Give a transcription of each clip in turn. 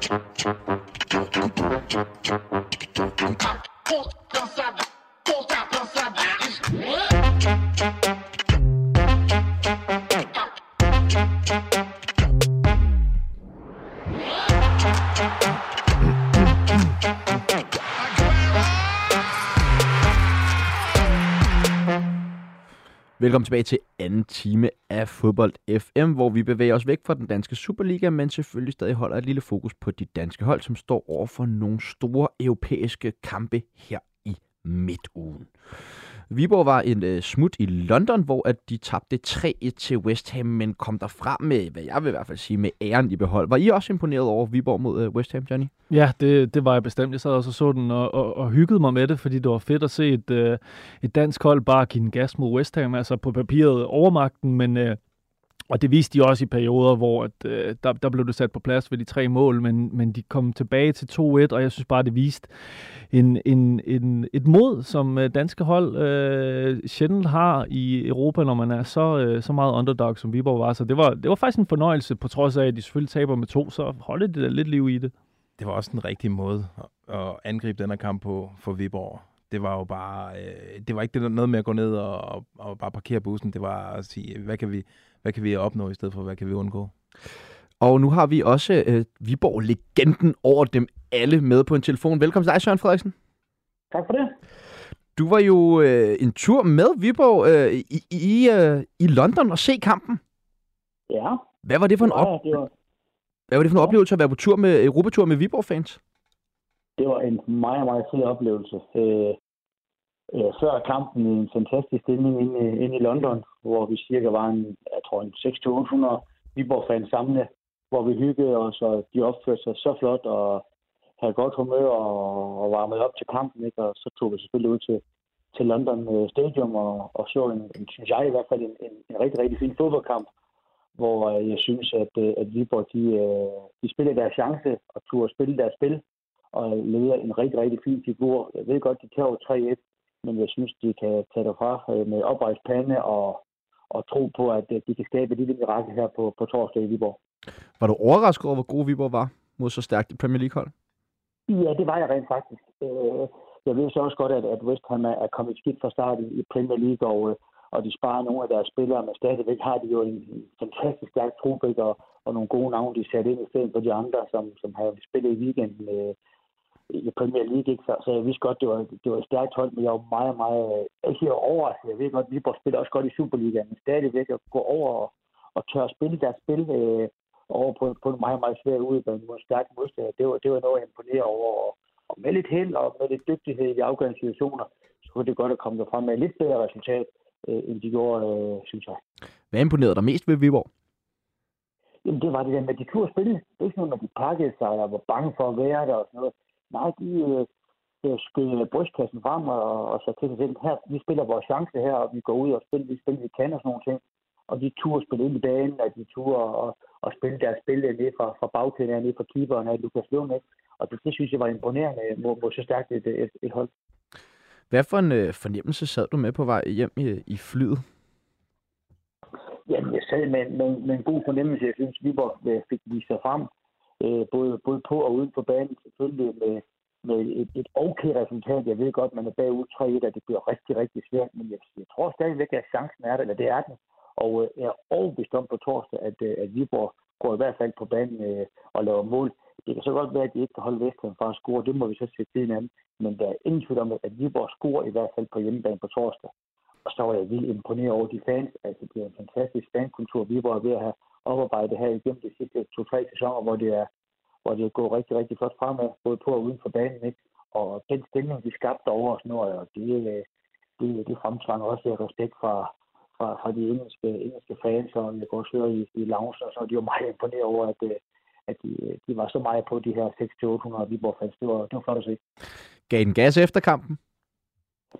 Cop, pull, don't stop. Velkommen tilbage til anden time af Fodbold FM, hvor vi bevæger os væk fra den danske Superliga, men selvfølgelig stadig holder et lille fokus på de danske hold, som står over for nogle store europæiske kampe her i midtugen. Viborg var en øh, smut i London, hvor at de tabte 3-1 til West Ham, men kom der frem med, hvad jeg vil i hvert fald sige, med æren i behold. Var I også imponeret over Viborg mod øh, West Ham, Johnny? Ja, det, det var jeg bestemt. Jeg sad også og så den og, og, og hyggede mig med det, fordi det var fedt at se et, øh, et dansk hold bare give en gas mod West Ham. Altså på papiret overmagten, men... Øh, og det viste de også i perioder, hvor at, øh, der, der blev det sat på plads ved de tre mål, men, men de kom tilbage til 2-1, og jeg synes bare, det viste en, en, en, et mod, som øh, danske hold øh, sjældent har i Europa, når man er så, øh, så meget underdog, som Viborg var. Så det var, det var faktisk en fornøjelse, på trods af, at de selvfølgelig taber med to, så holdt det lidt liv i det. Det var også en rigtig måde at angribe den her kamp på for Viborg det var jo bare, øh, det var ikke det, noget med at gå ned og, og, og bare parkere bussen. Det var at sige, hvad kan vi, hvad kan vi opnå i stedet for, hvad kan vi undgå? Og nu har vi også øh, Viborg-legenden over dem alle med på en telefon. Velkommen til dig, Søren Frederiksen. Tak for det. Du var jo øh, en tur med Viborg øh, i, i, øh, i London og se kampen. Ja. Hvad var det for en, op... det var... Hvad var det for en oplevelse at være på tur med Europatur med Viborg-fans? Det var en meget, meget fed oplevelse. Øh, øh, før kampen en fantastisk stemning inde, inde i London, hvor vi cirka var en, jeg tror en 600-800 Viborg-fans samlet, hvor vi hyggede os, og de opførte sig så flot og havde godt humør og, og varmet op til kampen. Ikke? Og så tog vi selvfølgelig ud til, til London øh, Stadium og, og så en, en, synes jeg i hvert fald, en, en, en rigtig, rigtig fin fodboldkamp, hvor øh, jeg synes, at, øh, at Viborg de, de spillede deres chance og turde spille deres spil og leder en rigtig, rigtig fin figur. Jeg ved godt, de tager 3-1, men jeg synes, de kan tage det fra øh, med oprejst pande og, og tro på, at øh, de kan skabe et lille mirakel her på, på torsdag i Viborg. Var du overrasket over, hvor god Viborg var mod så stærkt et Premier League-hold? Ja, det var jeg rent faktisk. Øh, jeg ved så også godt, at, at West Ham er kommet skidt fra start i Premier League, og, og de sparer nogle af deres spillere, men stadigvæk har de jo en, fantastisk stærk trobrik og, og nogle gode navne, de satte ind i stedet for de andre, som, som har spillet i weekenden med, i Premier League, ikke? Så, så jeg vidste godt, det var, det var et stærkt hold, men jeg var meget, meget, ikke overrasket. Jeg ved godt, Viborg spiller også godt i Superligaen, men stadigvæk at gå over og, og tør at spille deres spil øh, over på, på en meget, meget svær udbane mod stærk modstander. Det var, det var noget, jeg imponerer over. Og, og med lidt held og med lidt dygtighed i de afgørende situationer, så kunne det godt at komme derfra med et lidt bedre resultat, øh, end de gjorde, øh, synes jeg. Hvad imponerede dig mest ved Viborg? Jamen, det var det der med, at de kunne spille. Det er ikke noget, at de pakkede sig og var bange for at være der og sådan noget. Nej, de øh, skød brystkassen frem og, og så til sig selv, her, vi spiller vores chance her, og vi går ud og spiller vi spiller, vi kan og sådan nogle ting. Og de turde spille ind i banen, at de turde og, og spille deres spil ned fra, fra bagkæden, ned fra keeperen af Lukas Lund. Og det, det, synes jeg var imponerende mod, mod så stærkt et, et, et hold. Hvad for en øh, fornemmelse sad du med på vej hjem i, i flyet? Jamen, jeg sad med, med, med en god fornemmelse. Jeg synes, Viborg øh, fik vist sig frem øh, både, både på og uden for banen, selvfølgelig med, med et, et okay resultat. Jeg ved godt, man er bagud 3-1, at det bliver rigtig, rigtig svært, men jeg, jeg tror stadigvæk, at chancen er der, eller det er den. Og øh, jeg er overbevist om på torsdag, at, øh, at Viborg går i hvert fald på banen øh, og laver mål. Det kan så godt være, at de ikke kan holde Vestham fra at score. Det må vi så se til anden. Men der er ingen tvivl om, at Viborg scorer i hvert fald på hjemmebane på torsdag. Og så var jeg vildt imponeret over de fans. Altså, det er en fantastisk fankultur, vi var ved at have oparbejdet her igennem de sidste to-tre sæsoner, hvor det er hvor det går rigtig, rigtig flot fremad, både på og uden for banen. Ikke? Og den stemning, de skabte over os nu, og det, det, det fremtvang også respekt fra, fra, fra de engelske, engelske fans, og jeg går også høre i, i lounge, og så de var meget imponeret over, at, at de, de var så meget på de her 600-800 Viborg-fans. Det var, det var flot at se. Gav den gas efter kampen?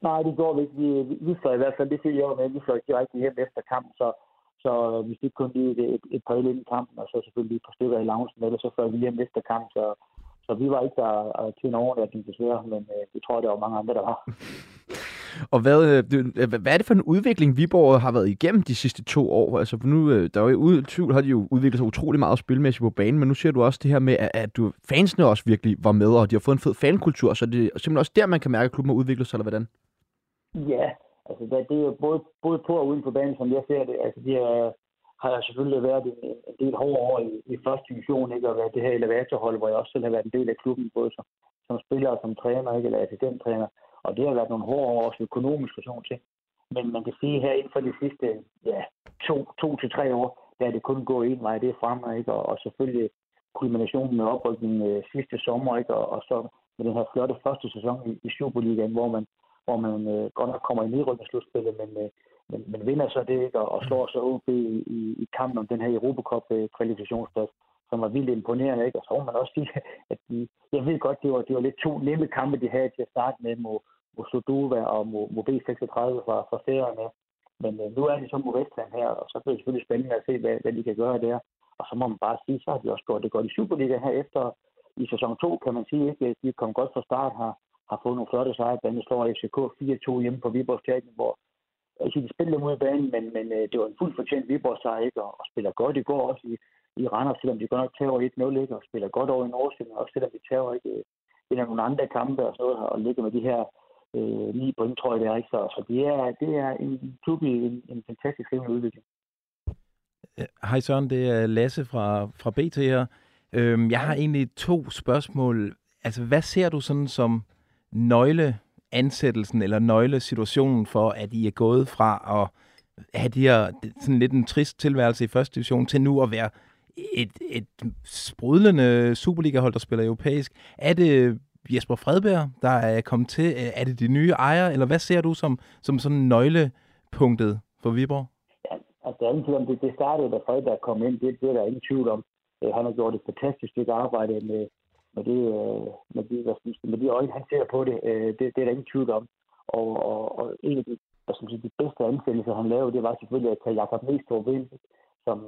Nej, det går vi ikke. Vi, vi, fløj i hvert fald, det fik jeg med, vi fløj direkte hjem efter kampen, så så øh, vi fik kun lige et, et, et par øl i kampen, og så selvfølgelig et par stykker i loungen, eller så fløj vi hjem efter kampen, Så, så vi var ikke der øh, til en overnatning desværre, men øh, det tror jeg, der var mange andre, der var. Og hvad, øh, øh hvad er det for en udvikling, Viborg har været igennem de sidste to år? Altså, for nu, øh, der er jo uden tvivl, har de jo udviklet sig utrolig meget spilmæssigt på banen, men nu ser du også det her med, at, at du, fansene også virkelig var med, og de har fået en fed fankultur, så det er simpelthen også der, man kan mærke, at klubben har udviklet sig, eller hvordan? Ja, altså det, det er jo både, både på og uden på banen, som jeg ser det. Altså, de er, har jeg selvfølgelig været en, en del hårde over i, i første division, ikke? og været det her elevatorhold, hvor jeg også selv har været en del af klubben, både som, som spiller og som træner, ikke? eller assistenttræner. Og det har været nogle hårde år, også økonomisk og sådan ting. Men man kan sige her inden for de sidste ja, to, to til tre år, der er det kun gået en vej, det er fremad, ikke? Og, og selvfølgelig kulminationen med oprykningen øh, sidste sommer, ikke? Og, og så med den her flotte første sæson i, i Superligaen, hvor man, hvor man øh, godt nok kommer i nedrykningsslutspillet, men, øh, men, men vinder så det ikke, og, og slår så OB i, i, i kampen om den her Europacup-kvalifikationsplads, øh, som var vildt imponerende. Ikke? Og så må man også sige, at de, jeg ved godt, det var, det var lidt to nemme kampe, de havde til at starte med mod, mod Sodova og mod, mod B36 fra, fra Færøerne. Men øh, nu er de så mod Vestland her, og så bliver det selvfølgelig spændende at se, hvad, hvad de kan gøre der. Og så må man bare sige, så har de også gjort det godt i Superliga her efter i sæson 2, kan man sige. Ikke? De kom godt fra start, har, har fået nogle flotte sejre. Blandt slår FCK 4-2 hjemme på Viborg Stadion, hvor altså, de spillede mod banen, men, men øh, det var en fuldt fortjent Viborg sejr, ikke? Og, og spiller godt i går også i, i Randers, selvom de godt nok tager 1-0, ikke? Og spiller godt over i Nordsjælland, også selvom de tager ikke vinder øh, nogle andre kampe og sådan noget, og ligger med de her øh, ni point, tror jeg, det er. Ikke? Så, så det, er, det er en klub i en, en fantastisk rivende udvikling. Hej Søren, det er Lasse fra, fra BT her. Øhm, jeg har egentlig to spørgsmål. Altså, hvad ser du sådan som nøgleansættelsen eller nøglesituationen for, at I er gået fra at have de her, sådan lidt en trist tilværelse i første division, til nu at være et, et sprudlende Superliga-hold, der spiller europæisk. Er det Jesper Fredberg, der er kommet til? Er det de nye ejere, eller hvad ser du som, som sådan nøglepunktet for Viborg? Ja, altså, der er ingen tvivl om, det, det startede, da Fredberg kom ind. Det, det er der ingen tvivl om. Øh, han har gjort et fantastisk stykke arbejde med, med, det, øh, med, de, hvad synes, med de øjne, han ser på det. Øh, det, det er der ingen tvivl om. Og, og, og en af de, hvad skal sige, de bedste ansættelser, han lavede, det var selvfølgelig at tage Jakob Mestrup ind, som,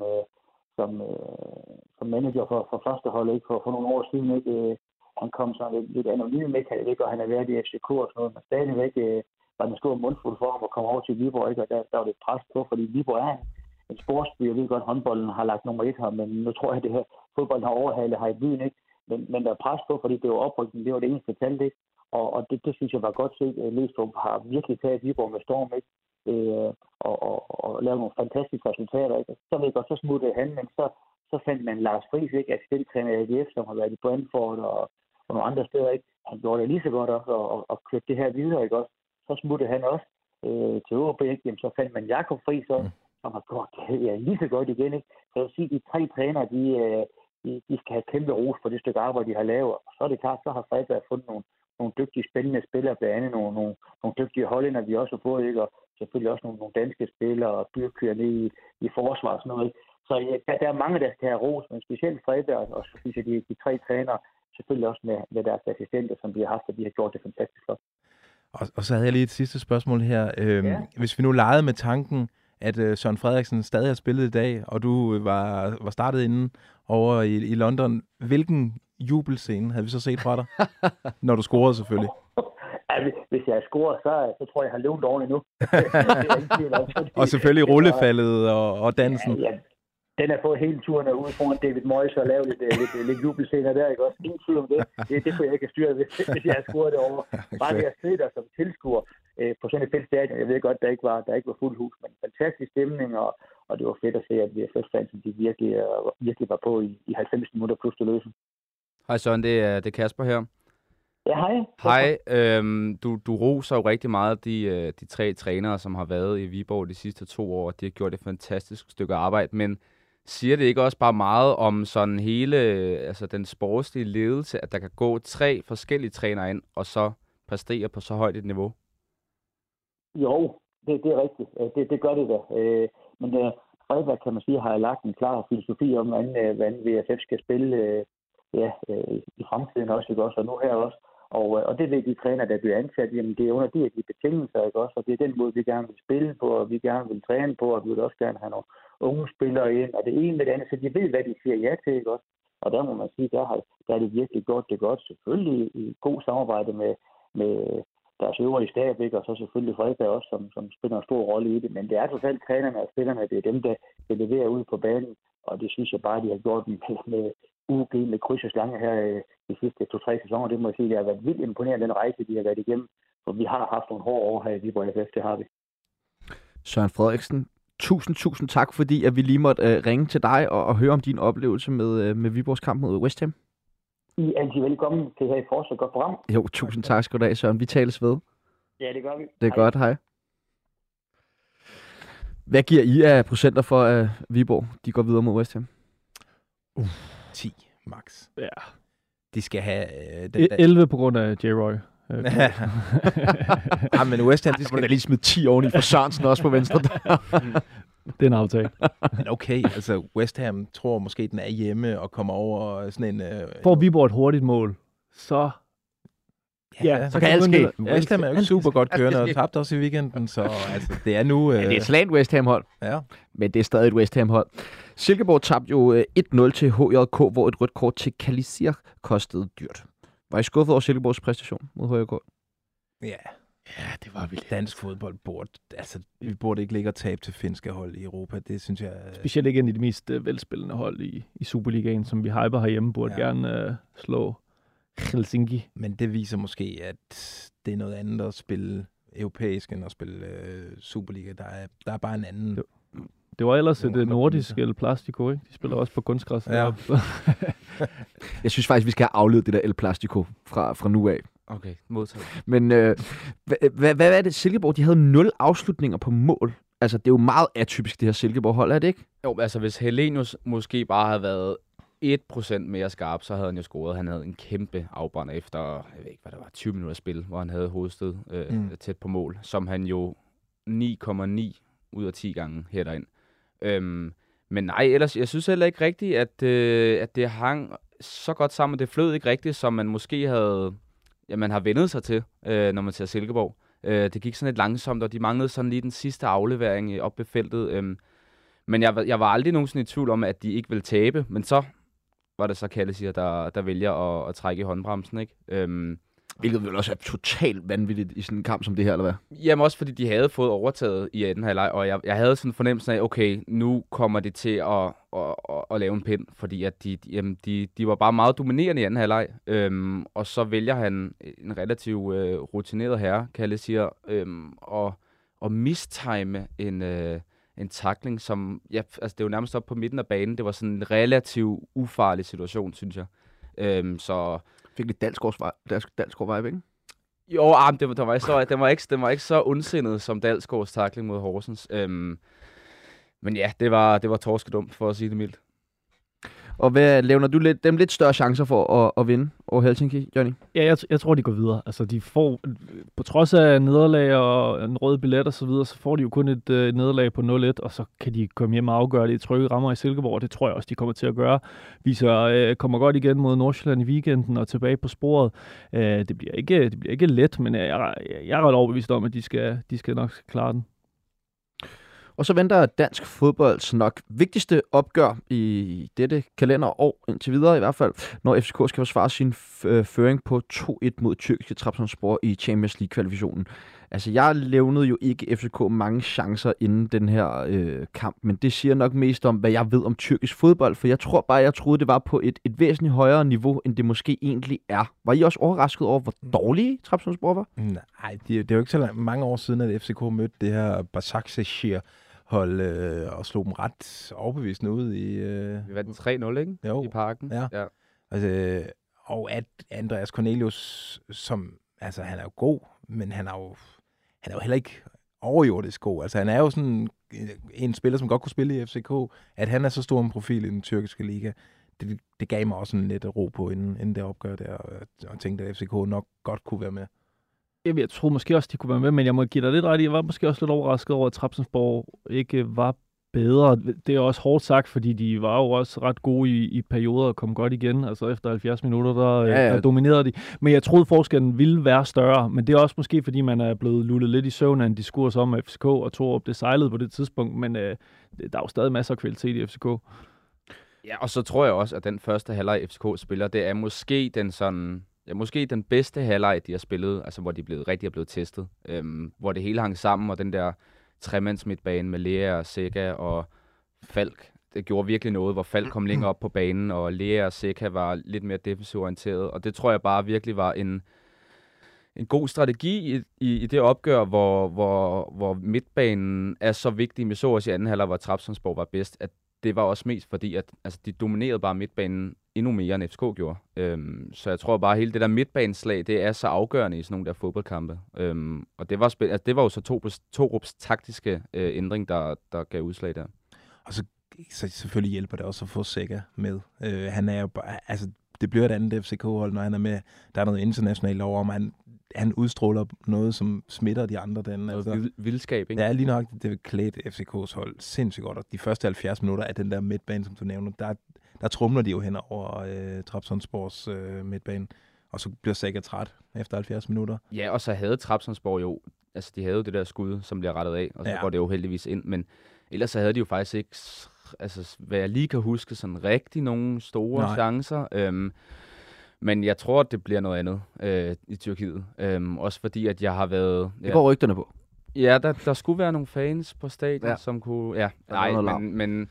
som, øh, som manager for, for første hold ikke, for, for nogle år siden. Ikke? Øh, han kom sådan lidt, lidt anonym, ikke? Han, ikke? og han er været i FCK og sådan noget, men stadigvæk øh, var en stor mundfuld for ham at komme over til Viborg, ikke? og der, der var det pres på, fordi Viborg er en, en sportsby. Jeg ved godt, håndbolden har lagt nummer et her, men nu tror jeg, at det her fodbolden har overhalet her i byen. Ikke? Men, men der er pres på, fordi det var oprykning, det var det eneste tal, ikke? Og, og det, det, synes jeg var godt set. Læstrup har virkelig taget Viborg med storm, ikke? Øh, og, og, og lavet nogle fantastiske resultater. Ikke? Så ved jeg godt, så smuttede han, men så, så fandt man Lars Friis, ikke? assistenttræner i AGF, som har været i Brentford og, og nogle andre steder. Ikke? Han gjorde det lige så godt også, og, og, og kørte det her videre. Ikke? Også, så smuttede han også øh, til OB, ikke? Jamen, så fandt man Jakob Friis også, mm. som har gjort det ja, lige så godt igen. Ikke? Så jeg vil sige, at de tre trænere, de, øh, de, de skal have kæmpe ros for det stykke arbejde, de har lavet. Og så er det klart, så har Fredberg fundet nogle, nogle dygtige, spændende spillere, blandt andet nogle, nogle, nogle dygtige hollænder, vi også har fået, ikke? og selvfølgelig også nogle, nogle danske spillere og byrkører ned i, i forsvar og sådan noget. Så ja, der, der er mange, der skal have ros, men specielt Fredberg, og så synes jeg, de, de tre trænere, selvfølgelig også med, med deres assistenter, som vi har haft, og de har gjort det fantastisk godt. Og, og så havde jeg lige et sidste spørgsmål her. Øhm, ja. Hvis vi nu legede med tanken, at øh, Søren Frederiksen stadig har spillet i dag, og du øh, var, var startet inden over i, i London, hvilken jubelscene havde vi så set fra dig? Når du scorede selvfølgelig. Ja, hvis jeg scorer, så, så tror jeg, jeg har levet ordentligt nu. og selvfølgelig rullefaldet og, og dansen. Ja, ja, den er på hele turen ude foran David Moyes og lavet lidt, lidt, lidt, lidt jubelscener der, ikke også? Ingen tvivl om det. Det, det kunne jeg ikke styre, hvis, hvis jeg scoret det over. Bare det at sidde der som tilskuer øh, på sådan et fedt stadion. Jeg ved godt, der ikke var, der ikke var fuld hus, men fantastisk stemning, og, og det var fedt at se, at VFS-fansen de virkelig, uh, virkelig var på i, i 90 minutter plus det løse. Hej Søren, det er, det er Kasper her. Ja, hej. Hej. Øhm, du, du roser jo rigtig meget de, øh, de tre trænere, som har været i Viborg de sidste to år. De har gjort et fantastisk stykke arbejde, men siger det ikke også bare meget om sådan hele altså den sportslige ledelse, at der kan gå tre forskellige trænere ind, og så præstere på så højt et niveau? Jo, det, det er rigtigt. Det, det gør det da. Øh, men Fredberg, kan man sige, har lagt en klar filosofi om, hvordan, hvordan VFF skal spille ja, øh, i fremtiden også, ikke også? Og nu her også. Og, øh, og det ved de træner, der bliver ansat, jamen det er under de, de betingelser, ikke også? Og det er den måde, vi gerne vil spille på, og vi gerne vil træne på, og vi vil også gerne have nogle unge spillere ind, og det ene med det andet, så de ved, hvad de siger ja til, ikke også? Og der må man sige, der, har, der er det virkelig godt, det godt, selvfølgelig i god samarbejde med, med, deres øvrige stab, ikke? og så selvfølgelig Fredberg også, som, som spiller en stor rolle i det. Men det er trods alt trænerne og spillerne, det er dem, der, der leverer ud på banen, og det synes jeg bare, de har gjort med, med UG med kryds og slange her øh, de sidste to-tre sæsoner. Det må jeg sige, det har været vildt imponerende, den rejse, de har været igennem. For vi har haft nogle hårde år her i Viborg FF, det har vi. Søren Frederiksen, tusind, tusind tak, fordi at vi lige måtte øh, ringe til dig og, og høre om din oplevelse med, øh, med Viborgs kamp mod West Ham. I er altid velkommen til her i fortsat godt program. Jo, tusind tak skal du have, Søren. Vi tales ved. Ja, det gør vi. Det er hej. godt, hej. Hvad giver I af procenter for, at Viborg de går videre mod West Ham? Uh, 10 max. Ja. De skal have... Øh, den der... 11 på grund af J-Roy. ja, men West Ham, de skal... lige smide 10 oven i for Sørensen også på venstre der. det er en aftale. men okay, altså West Ham tror måske, den er hjemme og kommer over sådan en... Øh, Får Viborg et hurtigt mål, så Ja, ja, så kan alt ske. West Ham er jo ikke super godt kørende, og tabte også i weekenden, så altså, det er nu... Øh... Ja, det er et slant West Ham-hold, ja. men det er stadig et West Ham-hold. Silkeborg tabte jo 1-0 til HJK, hvor et rødt kort til Kalisir kostede dyrt. Var I skuffet over Silkeborgs præstation mod HJK? Ja. Ja, det var vi lidt. Dansk fodbold burde, altså, vi burde ikke ligge og tabe til finske hold i Europa. Det synes jeg... Specielt ikke en af de mest uh, velspillende hold i, i Superligaen, som vi hyper herhjemme, burde ja. gerne uh, slå Helsinki. Men det viser måske, at det er noget andet at spille europæisk, end at spille uh, Superliga. Der er, der er bare en anden... Det, det var ellers et nordisk El Plastico, ikke? De spiller også på kunstgræs. Ja. jeg synes faktisk, vi skal have afledt det der El Plastico fra, fra nu af. Okay, modtaget. Men øh, hvad, hvad, hvad er det? Silkeborg, de havde nul afslutninger på mål. Altså, det er jo meget atypisk, det her Silkeborg-hold, er det ikke? Jo, altså hvis Helenius måske bare havde været 1% mere skarp, så havde han jo scoret. Han havde en kæmpe afbrænder efter, jeg ved ikke, hvad det var, 20 minutter spil, hvor han havde hovedsted øh, mm. tæt på mål, som han jo 9,9 ud af 10 gange hætter ind. Øhm, men nej, ellers, jeg synes heller ikke rigtigt, at, øh, at det hang så godt sammen. Det flød ikke rigtigt, som man måske havde, ja, man har vendet sig til, øh, når man ser Silkeborg. Øh, det gik sådan lidt langsomt, og de manglede sådan lige den sidste aflevering øh, op ved feltet. Øh, men jeg, jeg var aldrig nogensinde i tvivl om, at de ikke ville tabe. Men så var det så Kalle siger, der, der vælger at, at trække i håndbremsen. Ikke? Øhm, Hvilket vil også er totalt vanvittigt i sådan en kamp som det her, eller hvad? Jamen også fordi de havde fået overtaget i 18 halvleg, og jeg, jeg havde sådan en fornemmelse af, okay, nu kommer det til at, at, at, at lave en pind, fordi at de, jamen, de, de var bare meget dominerende i anden halvleg, øhm, og så vælger han en relativt øh, rutineret herre, Kalle siger, øhm, og, og mistime en, øh, en takling, som, ja, altså det var nærmest op på midten af banen, det var sådan en relativt ufarlig situation, synes jeg. Øhm, så fik lidt Dalsgaard vibe, ikke? Jo, ah, det, var, det var ikke så, det, var ikke, det var ikke så ondsindet som Dalsgaards takling mod Horsens. Øhm, men ja, det var, det var torskedumt, for at sige det mildt. Og hvad levner du lidt, dem lidt større chancer for at, at vinde over Helsinki, Johnny? Ja, jeg, jeg tror, de går videre. Altså, de får, på trods af nederlag og en rød billet og så videre, så får de jo kun et øh, nederlag på 0-1, og så kan de komme hjem og afgøre det i trygge rammer i Silkeborg, og det tror jeg også, de kommer til at gøre. Vi så øh, kommer godt igen mod Nordsjælland i weekenden og tilbage på sporet. Øh, det, bliver ikke, det bliver ikke let, men jeg, jeg, jeg er ret overbevist om, at de skal, de skal nok klare den. Og så venter dansk fodbolds nok vigtigste opgør i dette kalenderår, indtil videre i hvert fald, når FCK skal forsvare sin øh, føring på 2-1 mod tyrkiske Trabzonspor i Champions League-kvalifikationen. Altså, jeg levnede jo ikke FCK mange chancer inden den her øh, kamp, men det siger nok mest om, hvad jeg ved om tyrkisk fodbold, for jeg tror bare, jeg troede, det var på et, et væsentligt højere niveau, end det måske egentlig er. Var I også overrasket over, hvor dårlige Trabzonspor var? Nej, det, det er jo ikke så mange år siden, at FCK mødte det her Basaksehir hold øh, og slog dem ret overbevisende ud i... Øh, Vi vandt 3-0, ikke? Jo. I parken. Ja. ja. Altså, og at Andreas Cornelius, som... Altså, han er jo god, men han er jo, han er jo heller ikke overjordisk god. Altså, han er jo sådan en spiller, som godt kunne spille i FCK. At han er så stor en profil i den tyrkiske liga, det, det gav mig også en lidt ro på, inden, inden det opgør der, og, og tænkte, at FCK nok godt kunne være med jeg, jeg tror måske også, de kunne være med, men jeg må give dig lidt ret i, jeg var måske også lidt overrasket over, at Trapsensborg ikke var bedre. Det er også hårdt sagt, fordi de var jo også ret gode i, i perioder og kom godt igen. Altså efter 70 minutter, der, ja, ja. der dominerede de. Men jeg troede, forskellen ville være større. Men det er også måske, fordi man er blevet lullet lidt i søvn af en diskurs om FCK, og tog op det sejlede på det tidspunkt. Men øh, der er jo stadig masser af kvalitet i FCK. Ja, og så tror jeg også, at den første halvleg FCK spiller, det er måske den sådan ja, måske den bedste halvleg, de har spillet, altså hvor de blevet, rigtig er blevet testet. Øhm, hvor det hele hang sammen, og den der tremands midtbane med Lea og Sega og Falk, det gjorde virkelig noget, hvor Falk kom længere op på banen, og Lea og Sega var lidt mere defensivorienteret. Og det tror jeg bare virkelig var en, en god strategi i, i, i det opgør, hvor, hvor, hvor midtbanen er så vigtig med så også i anden halvleg, hvor Trapsonsborg var bedst, at det var også mest fordi, at altså, de dominerede bare midtbanen endnu mere, end FCK gjorde. Øhm, så jeg tror bare, at hele det der midtbaneslag, det er så afgørende i sådan nogle der fodboldkampe. Øhm, og det var, spil- altså, det var jo så to, to rups taktiske øh, ændring, der, der gav udslag der. Og så, så selvfølgelig hjælper det også at få Sækker med. Øh, han er jo bare, altså, det bliver et andet FCK-hold, når han er med. Der er noget internationalt over, om han, han udstråler noget, som smitter de andre. Den, altså, vild, vildskab, ikke? Ja, lige nok. Det klædt FCK's hold sindssygt godt. Og de første 70 minutter af den der midtbane, som du nævner, der, der trumler de jo hen over øh, Trapsonsborgs øh, midtbane. Og så bliver Sækker træt efter 70 minutter. Ja, og så havde Trapsonsborg jo, altså de havde jo det der skud, som bliver rettet af, og så ja. går det jo heldigvis ind. Men ellers så havde de jo faktisk ikke, altså hvad jeg lige kan huske, sådan rigtig nogle store Nej. chancer. Øhm, men jeg tror, at det bliver noget andet øh, i Tyrkiet. Øhm, også fordi, at jeg har været... Ja, det går rygterne på. Ja, der, der skulle være nogle fans på stadion, ja. som kunne... Ja, nej, men, men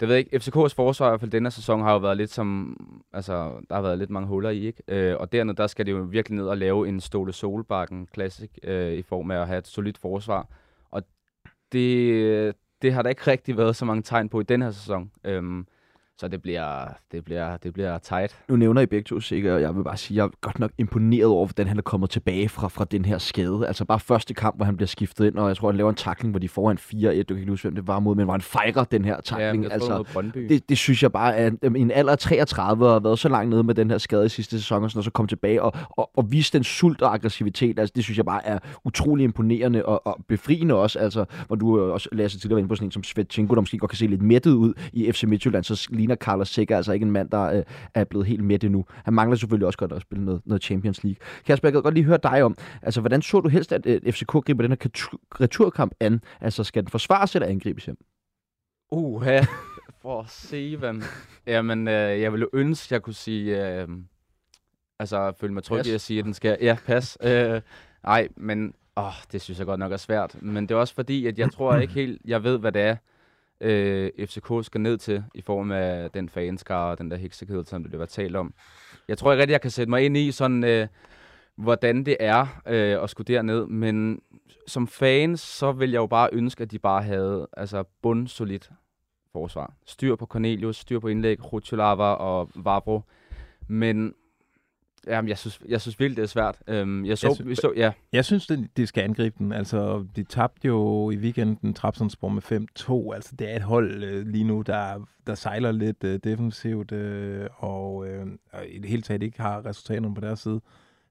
det ved jeg ikke. FCK's forsvar i hvert fald denne sæson har jo været lidt som... Altså, der har været lidt mange huller i, ikke? Øh, og dernede, der skal det jo virkelig ned og lave en Ståle Solbakken Classic øh, i form af at have et solidt forsvar. Og det, det har der ikke rigtig været så mange tegn på i den her sæson. Øhm, så det bliver, det bliver, det bliver tight. Nu nævner I begge to sikkert, og jeg vil bare sige, at jeg er godt nok imponeret over, hvordan han er kommet tilbage fra, fra den her skade. Altså bare første kamp, hvor han bliver skiftet ind, og jeg tror, han laver en takling, hvor de får en 4-1. Du kan ikke huske, hvem det var mod, men hvor han fejrer den her takling. Ja, altså, det, det, synes jeg bare er en, en alder af 33 og har været så langt nede med den her skade i sidste sæson, og, sådan, og så komme tilbage og, og, og vise den sult og aggressivitet. Altså, det synes jeg bare er utrolig imponerende og, og befriende også. Altså, hvor du også, Lasse, tidligere var inde på sådan en som Svetchenko, der måske godt kan se lidt mættet ud i FC Midtjylland, så ligner Carlos Sikker altså ikke en mand, der øh, er blevet helt med endnu. Han mangler selvfølgelig også godt at spille noget, noget Champions League. Kasper, jeg kan godt lige høre dig om, altså hvordan så du helst, at øh, FCK griber den her returkamp an? Altså skal den forsvares eller angribes hjem? Uha, for at se, hvem. Jamen, øh, jeg ville ønske, jeg kunne sige... Øh, altså, føle mig tryg i at sige, at den skal... Ja, pas. Øh, ej, men... Åh, det synes jeg godt nok er svært. Men det er også fordi, at jeg tror ikke helt, jeg ved, hvad det er, øh, FCK skal ned til, i form af den fanskare og den der heksekæde, som det var talt om. Jeg tror ikke rigtig, jeg kan sætte mig ind i, sådan, øh, hvordan det er øh, at skulle derned, men som fans, så vil jeg jo bare ønske, at de bare havde altså, bundsolidt forsvar. Styr på Cornelius, styr på indlæg, Rutulava og Vabro. Men Jamen, jeg synes, jeg synes virkelig, det er svært. Øhm, jeg, så, jeg, synes, så, ja. jeg synes, det, de skal angribe den. Altså, de tabte jo i weekenden Trapsonsborg med 5-2. Altså, det er et hold øh, lige nu, der, der sejler lidt øh, defensivt, øh, og, øh, og i det hele taget ikke har resultaterne på deres side.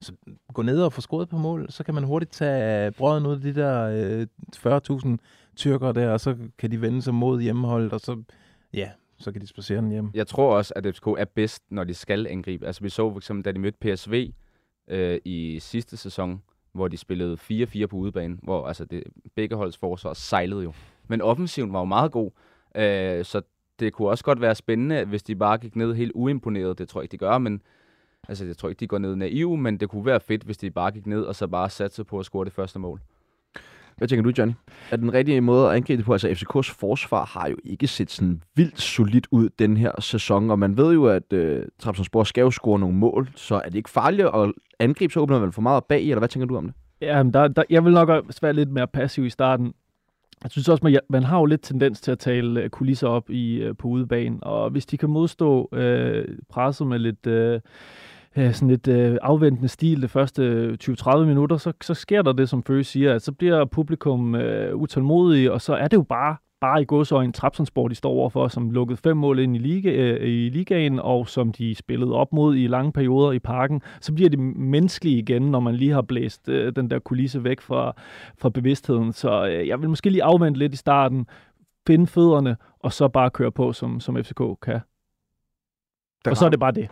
Så gå ned og få scoret på mål, så kan man hurtigt tage brøden ud af de der øh, 40.000 tyrker der, og så kan de vende sig mod hjemmeholdet, og så, ja, så kan de spacere den hjem. Jeg tror også, at FCK er bedst, når de skal angribe. Altså vi så for eksempel, da de mødte PSV øh, i sidste sæson, hvor de spillede 4-4 på udebane, hvor altså det, begge holds forsvar sejlede jo. Men offensiven var jo meget god, øh, så det kunne også godt være spændende, hvis de bare gik ned helt uimponeret. Det tror jeg ikke, de gør, men altså, jeg tror ikke, de går ned naiv, men det kunne være fedt, hvis de bare gik ned og så bare satte på at score det første mål. Hvad tænker du, Johnny? Er den rigtige måde at angribe det på? Altså, FCK's forsvar har jo ikke set sådan vildt solidt ud den her sæson, og man ved jo, at øh, Trabzonspor skal jo score nogle mål, så er det ikke farligt at angribe, så åbner man for meget bag eller hvad tænker du om det? Ja, der, der, jeg vil nok være lidt mere passiv i starten. Jeg synes også, man, man har jo lidt tendens til at tale øh, kulisser op i øh, på udebanen, og hvis de kan modstå øh, presset med lidt... Øh, øh, sådan lidt øh, afventende stil de første øh, 20-30 minutter, så, så sker der det, som Føge siger, at så bliver publikum øh, utålmodige, og så er det jo bare bare i godsøjne Trapsonsborg, de står overfor, som lukkede fem mål ind i, liga, øh, i ligaen, og som de spillede op mod i lange perioder i parken, så bliver det menneskelige igen, når man lige har blæst øh, den der kulisse væk fra, fra bevidstheden. Så øh, jeg vil måske lige afvente lidt i starten, finde fødderne, og så bare køre på, som, som FCK kan. Den og så er det bare det.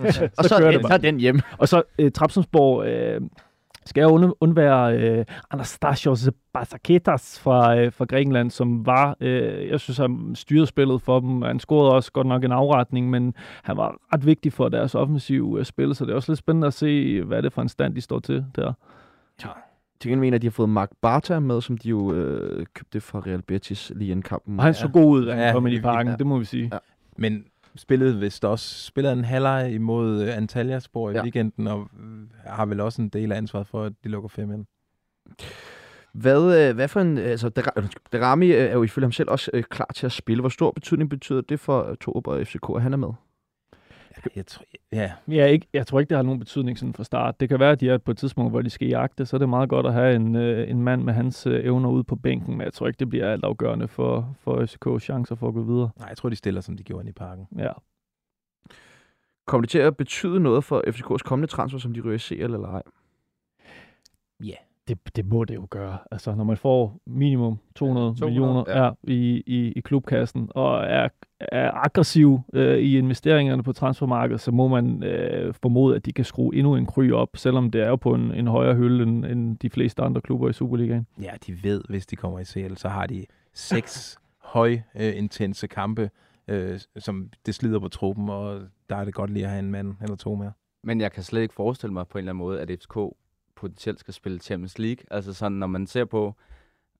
og så, så, er det bare. den hjem. Og så uh, Trapsonsborg, uh, skal jeg und- undvære øh, Anastasios Basaketas fra, øh, fra Grækenland, som var, øh, jeg synes, han styrede spillet for dem. Han scorede også godt nok en afretning, men han var ret vigtig for deres offensive øh, spil, så det er også lidt spændende at se, hvad er det for en stand, de står til der. Til gengæld mener, at de har fået Mark Barta med, som de jo øh, købte fra Real Betis lige inden kampen. Og han så god ud, da han Ja, kom ind i ja, parken, ja. det må vi sige. Ja. Men spillede vist også spillede en halvleg imod uh, Antalyaspor i Ja. weekenden, og øh, har vel også en del af ansvaret for, at de lukker fem ind. Hvad, øh, hvad for en... Altså, øh, er jo ifølge ham selv også øh, klar til at spille. Hvor stor betydning betyder det for øh, Torup og FCK, at han er med? Ja, jeg tror, ja, Ja, ikke, jeg tror ikke, det har nogen betydning sådan fra start. Det kan være, at de er på et tidspunkt, hvor de skal jagte, så er det meget godt at have en, øh, en mand med hans øh, evner ude på bænken, men jeg tror ikke, det bliver alt afgørende for, for FCK's chancer for at gå videre. nej, jeg tror, de stiller, som de gjorde inde i parken. Ja. Kommer det til at betyde noget for FCK's kommende transfer, som de ryger i CL eller ej? Det, det må det jo gøre. Altså, når man får minimum 200, 200, millioner ja. ja. i, i, i klubkassen, og er, er aggressiv øh, i investeringerne på transfermarkedet, så må man øh, formode, at de kan skrue endnu en kry op, selvom det er jo på en, en højere hylde end, end de fleste andre klubber i Superligaen. Ja, de ved, hvis de kommer i CL, så har de seks høj øh, intense kampe, øh, som det slider på truppen, og der er det godt lige at have en mand eller to mere. Men jeg kan slet ikke forestille mig på en eller anden måde, at FCK potentielt skal spille Champions League. Altså sådan, når man ser på,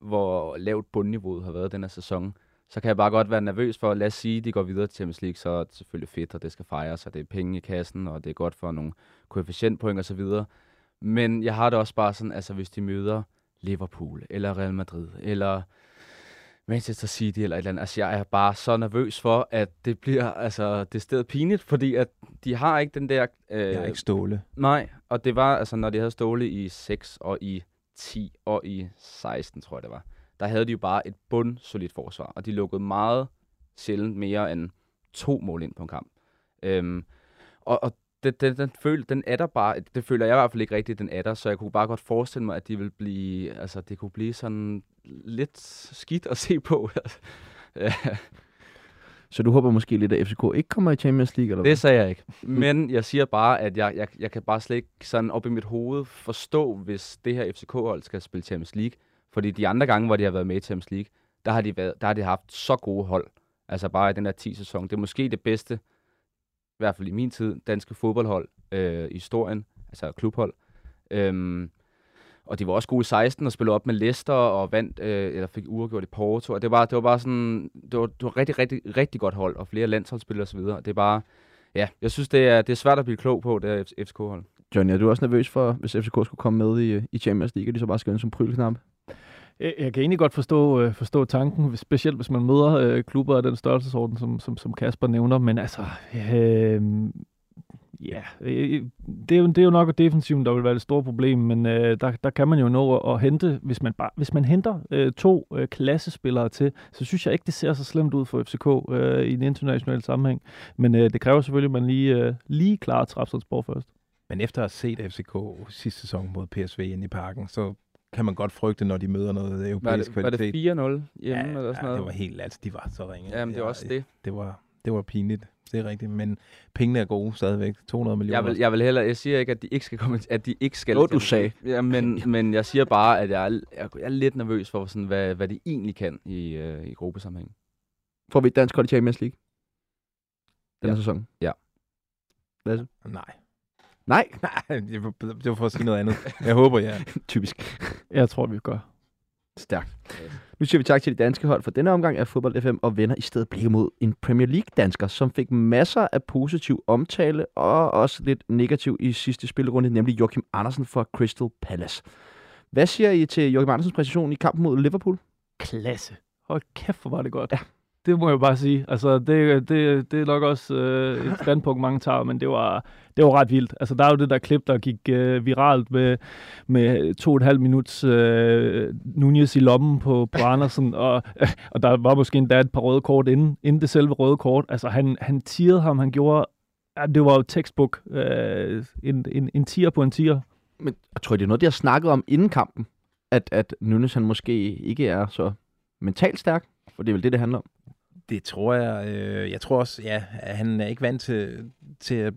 hvor lavt bundniveauet har været den her sæson, så kan jeg bare godt være nervøs for, lad os sige, at de går videre til Champions League, så er det selvfølgelig fedt, og det skal fejres, og det er penge i kassen, og det er godt for nogle koefficientpoint og så videre. Men jeg har det også bare sådan, altså hvis de møder Liverpool, eller Real Madrid, eller Manchester City eller et eller andet. Altså, jeg er bare så nervøs for, at det bliver altså, det sted pinligt, fordi at de har ikke den der... Øh, Jeg er ikke ståle. Nej, og det var, altså, når de havde Ståle i 6 og i 10 og i 16, tror jeg det var, der havde de jo bare et bundsolidt forsvar, og de lukkede meget sjældent mere end to mål ind på en kamp. Øhm, og, og det, den, den, føl, den er der bare, det føler jeg i hvert fald ikke rigtigt, den er der, så jeg kunne bare godt forestille mig, at de vil blive, altså det kunne blive sådan lidt skidt at se på. Ja, Så du håber måske lidt, at FCK ikke kommer i Champions League? Eller det sagde jeg ikke. Men jeg siger bare, at jeg, jeg, jeg kan bare slet ikke sådan op i mit hoved forstå, hvis det her FCK-hold skal spille Champions League. Fordi de andre gange, hvor de har været med i Champions League, der har de, været, der har de haft så gode hold. Altså bare i den der 10-sæson. Det er måske det bedste, i hvert fald i min tid, danske fodboldhold øh, i historien. Altså klubhold. Øhm, og de var også gode i 16 og spillede op med Leicester og vandt, øh, eller fik uafgjort i Porto. Og det var, det var bare sådan, det var, det var rigtig, rigtig, rigtig godt hold, og flere landsholdsspillere osv. Det er bare, ja, jeg synes, det er, det er svært at blive klog på, det her FCK-hold. Johnny, er du også nervøs for, hvis FCK skulle komme med i, øh, i Champions League, og de så bare skal ind som prylknap? Øh, jeg kan egentlig godt forstå, øh, forstå tanken, specielt hvis man møder øh, klubber af den størrelsesorden, som, som, som Kasper nævner, men altså, øh, ja, øh, øh, det, er jo, det er jo nok defensiven, der vil være det store problem, men øh, der, der kan man jo nå at, at hente, hvis man, bare, hvis man henter øh, to øh, klassespillere til, så synes jeg ikke, det ser så slemt ud for FCK øh, i en international sammenhæng, men øh, det kræver selvfølgelig, at man lige, øh, lige klarer Trapsonsborg først. Men efter at have set FCK sidste sæson mod PSV ind i parken, så kan man godt frygte, når de møder noget Var europæisk det, var kvalitet. det 4-0 hjemme ja, eller sådan ja, noget? det var helt, altså de var så ringe. Jamen, det var også det. Det var, det var pinligt, det er rigtigt, men pengene er gode stadigvæk. 200 millioner. Jeg vil, jeg vil heller, jeg siger ikke, at de ikke skal komme, at de ikke skal. Jo, du sagde. Ja, men, men jeg siger bare, at jeg er, jeg er lidt nervøs for, sådan, hvad, hvad de egentlig kan i, øh, i gruppesammenhæng. Får vi et dansk hold i Champions League? Den Ja. sæson? Ja. Lasse? Nej. Nej, Nej, det var, det var for at sige noget andet. Jeg håber, ja. typisk. Jeg tror, vi gør. Stærkt. Nu siger vi tak til de danske hold for denne omgang af Fodbold FM og vender i stedet blikket mod en Premier League-dansker, som fik masser af positiv omtale og også lidt negativ i sidste spillerunde, nemlig Joachim Andersen fra Crystal Palace. Hvad siger I til Joachim Andersens præstation i kampen mod Liverpool? Klasse. Hold kæft, hvor var det godt. Ja. Det må jeg bare sige. Altså, det, det, det er nok også øh, et standpunkt, mange tager, men det var, det var ret vildt. Altså, der er jo det der klip, der gik øh, viralt med, med to og et halvt minuts øh, Nunez i lommen på, på Andersen, og, øh, og der var måske endda et par røde kort inden, inden det selve røde kort. Altså, han, han tirede ham, han gjorde... Ja, det var jo textbook. Øh, en, en, en tier på en tier. Men jeg tror, det er noget, de har snakket om inden kampen, at, at Nunes han måske ikke er så mentalt stærk, for det er vel det, det handler om. Det tror jeg. Øh, jeg tror også, ja, at han er ikke vant til, til at,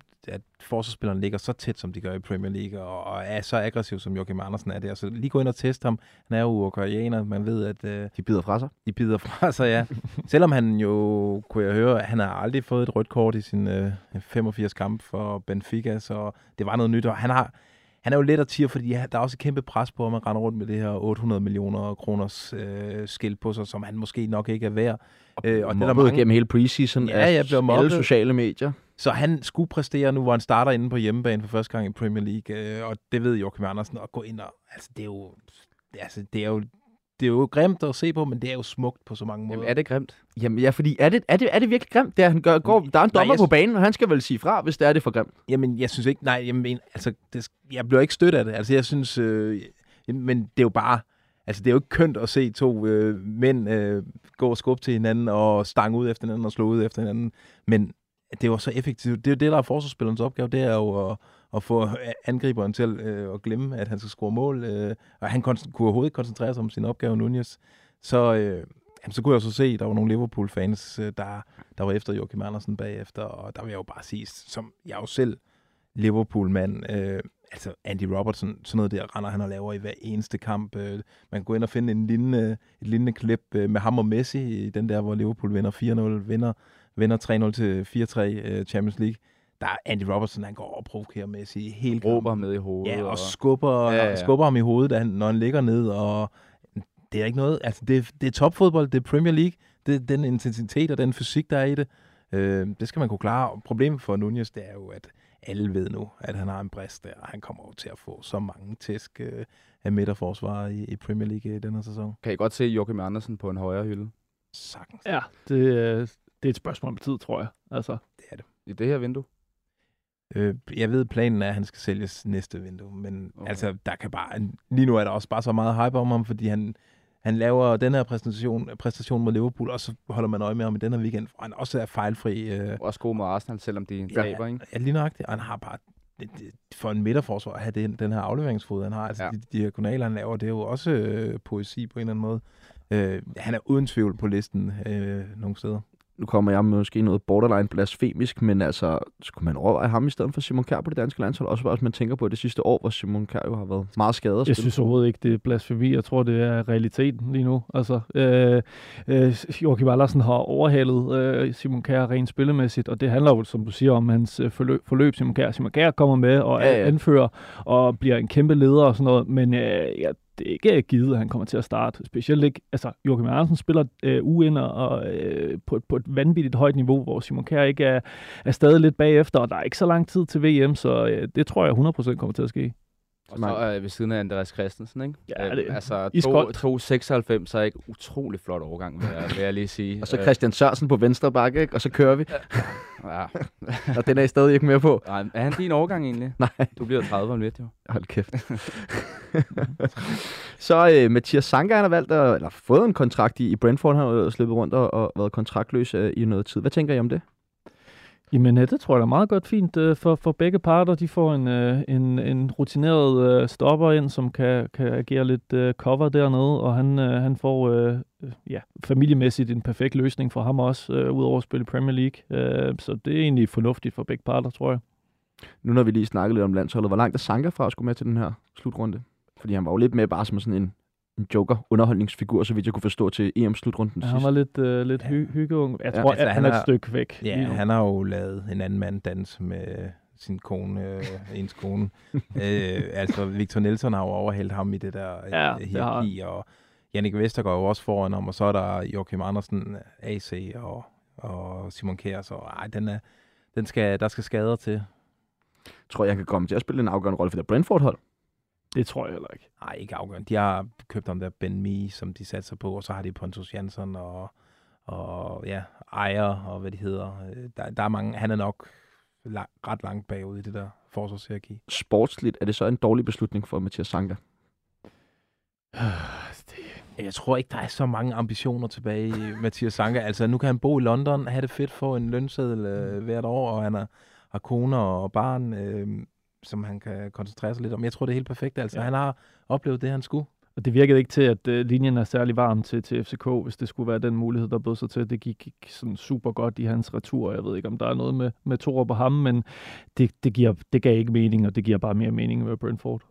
forsvarsspillerne ligger så tæt, som de gør i Premier League, og, og er så aggressiv, som Joachim Andersen er der. Så lige gå ind og teste ham. Han er jo uruguayaner. Man ved, at øh, De bider fra sig. de bider fra sig, ja. Selvom han jo, kunne jeg høre, han har aldrig fået et rødt kort i sin øh, 85 kamp for Benfica, så det var noget nyt. Og han har, han er jo let at tire, fordi der er også et kæmpe pres på, at man render rundt med det her 800 millioner kroners øh, skilt på sig, som han måske nok ikke er værd. Øh, Og det er der mange- gennem hele preseason Ja, af jeg blev alle sociale medier. Så han skulle præstere nu, hvor han starter inde på hjemmebane for første gang i Premier League, øh, og det ved Joachim Andersen, at gå ind og, altså det er jo, altså det er jo, det er jo grimt at se på, men det er jo smukt på så mange måder. Jamen, er det grimt? Jamen ja, fordi er det, er det, er det virkelig grimt? Det er, han gør, går, der er en Nej, dommer jeg på banen, og han skal vel sige fra, hvis det er det for grimt. Jamen, jeg synes ikke, nej, jeg mener, altså, det, jeg bliver ikke stødt af det. Altså, jeg synes, øh, men det er jo bare, altså, det er jo ikke kønt at se to øh, mænd øh, gå og skubbe til hinanden, og stange ud efter hinanden, og slå ud efter hinanden. Men det jo så effektivt. Det er jo det, der er forsvarsspillerens opgave, det er jo at, at få angriberen til øh, at glemme, at han skal score mål. Øh, og han kon- kunne overhovedet ikke koncentrere sig om sin opgave, Nunez. Så, øh, jamen, så kunne jeg så se, at der var nogle Liverpool-fans, øh, der, der var efter Joachim Andersen bagefter, og der vil jeg jo bare sige, som jeg jo selv Liverpool-mand, øh, altså Andy Robertson, sådan noget der render han og laver i hver eneste kamp. Øh, man kan gå ind og finde en lignende, et lignende klip øh, med ham og Messi, i den der, hvor Liverpool vinder 4-0, vinder, vinder 3-0 til 4-3 øh, Champions League. Der er Andy Robertson, han går og provokerer Messi helt Råber ham ned i hovedet. Ja, og skubber, Ja, ja, skubber ham i hovedet, når han ligger ned, og det er ikke noget, altså det, det er topfodbold, det er Premier League, det er den intensitet og den fysik, der er i det, øh, det skal man kunne klare. Og problemet for Nunez, det er jo, at alle ved nu, at han har en brist der, og han kommer jo til at få så mange tæsk øh, af midterforsvar i, i Premier League i den her sæson. Kan I godt se Joachim Andersen på en højre hylde Sagtens. Ja, det, øh, det er et spørgsmål om tid, tror jeg. Altså, Det er det. i det her vindue? Øh, jeg ved, planen er, at han skal sælges næste vindue, men Okay. altså, der kan bare, lige nu er der også bare så meget hype om ham, fordi han, han laver den her præstation, præstation mod Liverpool, og så holder man øje med ham i den her weekend, hvor han også er fejlfri. Øh, Også god mod Arsenal, selvom de taber, ikke? ja, lige nøjagtigt, og han har bare, for en midterforsvar at have den, den her afleveringsfod, han har, altså Ja. ja. de diagonaler, han laver, det er jo også øh, poesi på en eller anden måde. Øh, han er uden tvivl på listen øh, nogle steder. Nu kommer jeg med måske noget borderline blasfemisk, men altså, skulle man overveje ham i stedet for Simon Kjær på det danske landshold? Også hvis man tænker på det sidste år, hvor Simon Kjær jo har været meget skadet. Jeg synes overhovedet ikke, det er blasfemi. Jeg tror, det er realiteten lige nu. Altså, øh, øh, Joachim Andersen har overhalet øh, Simon Kjær rent spillemæssigt, og det handler jo, som du siger, om hans øh, forløb, forløb Simon Kjær. Simon Kjær kommer med og Ja, ja, anfører og bliver en kæmpe leder og sådan noget, men øh, ja, det er givet, at han kommer til at starte. Specielt ikke, altså Joachim Andersen spiller øh, uinder og øh, på, et- på et vanvittigt højt niveau, hvor Simon Kjær ikke er, er stadig lidt bagefter, og der er ikke så lang tid til VM, så øh, det tror jeg 100% kommer til at ske. Og så øh, ved siden af Andreas Christensen, ikke? Ja, Øh, det- altså, iskoldt. 2,96 er ikke utrolig flot overgang, vil jeg, vil jeg lige sige. Og så Christian Sørensen på venstre bakke, ikke? og så kører vi. Øh, ja. Og den er I stadig ikke med på. Nej, er han din overgang egentlig? Nej. Du bliver 30 om lidt, jo. Hold kæft. så øh, Mathias Sanka, han har valgt at, eller fået en kontrakt i, i Brentford. Han har jo slippet rundt og, og været kontraktløs øh, i noget tid. Hvad tænker I om det? Jamen, det tror jeg er meget godt fint øh, for, for begge parter. De får en, øh, en, en rutineret øh, stopper ind, som kan, kan agere lidt øh, cover dernede, og han, øh, han får ja, familiemæssigt en perfekt løsning for ham også, øh, udover at spille Premier League. Øh, så det er egentlig fornuftigt for begge parter, tror jeg. Nu når vi lige snakket lidt om landsholdet, hvor langt er Sanka fra at skulle med til den her slutrunde? Fordi han var jo lidt med bare som sådan en, en joker-underholdningsfigur, så vidt jeg kunne forstå til EM-slutrunden Ja, sidst. han var lidt, øh, lidt hy- hyggeung. Jeg Ja, tror, altså, at han han er et stykke væk. Ja, lige nu. han har jo lavet en anden mand danse med sin kone, øh, ens kone. øh, altså, Victor Nelson har jo overhældt ham i det der øh, Ja, det hierarki, og Jannik Vestergaard er jo også foran ham, og så er der Joachim Andersen, AC og, og Simon Kjær, så ej, den er, den skal, der skal skader til. tror jeg, kan komme til at spille en afgørende rolle for det Brentford-hold. Det tror jeg heller ikke. Nej, ikke afgørende. De har købt ham der Ben Mee, som de satser på, og så har de Pontus Jansson og, og ja, Ejer og hvad de hedder. Øh, Der, der er mange, han er nok la- ret langt bagud i det der forsvarshierarki. Sportsligt er det så en dårlig beslutning for Mathias Sanka. Jeg tror ikke, der er så mange ambitioner tilbage i Mathias Sanka. Altså, nu kan han bo i London, have det fedt, få en lønseddel øh, hvert år, og han har, har koner og barn, øh, som han kan koncentrere sig lidt om. Jeg tror, det er helt perfekt. Altså, Ja. han har oplevet det, han skulle. Og det virkede ikke til, at øh, linjen er særlig varm til, til FCK, hvis det skulle være den mulighed, der bød sig til. Det gik, gik sådan super godt i hans retur. Jeg ved ikke, om der er noget med, med Torup og ham, men det, det, giver, det gav ikke mening, og det giver bare mere mening med Brentford.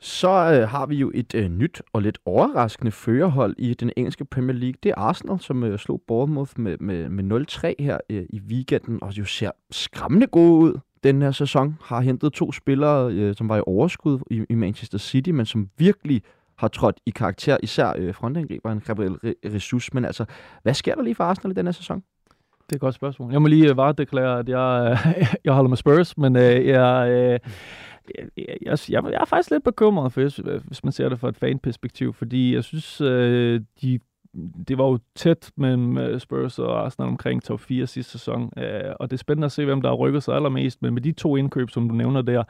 Så øh, har vi jo et øh, nyt og lidt overraskende førerhold i den engelske Premier League. Det er Arsenal, som øh, slog Bournemouth med, med, med 0-3 her øh, i weekenden, og jo ser skræmmende gode ud den her sæson. Har hentet to spillere, øh, som var i overskud i, i Manchester City, men som virkelig har trådt i karakter, især øh, frontangriberen Gabriel Jesus. Men altså, hvad sker der lige for Arsenal i den her sæson? Det er et godt spørgsmål. Jeg må lige uh, varedeklarere, at jeg, øh, jeg holder med Spurs, men øh, jeg, Øh, jeg, jeg, jeg, jeg er faktisk lidt bekymret, for, øh, hvis man ser det fra et fanperspektiv, fordi jeg synes, øh, de, det var jo tæt mellem øh, Spurs og Arsenal omkring top 4 sidste sæson, øh, og det er spændende at se, hvem der har rykket sig allermest, men med de to indkøb, som du nævner der,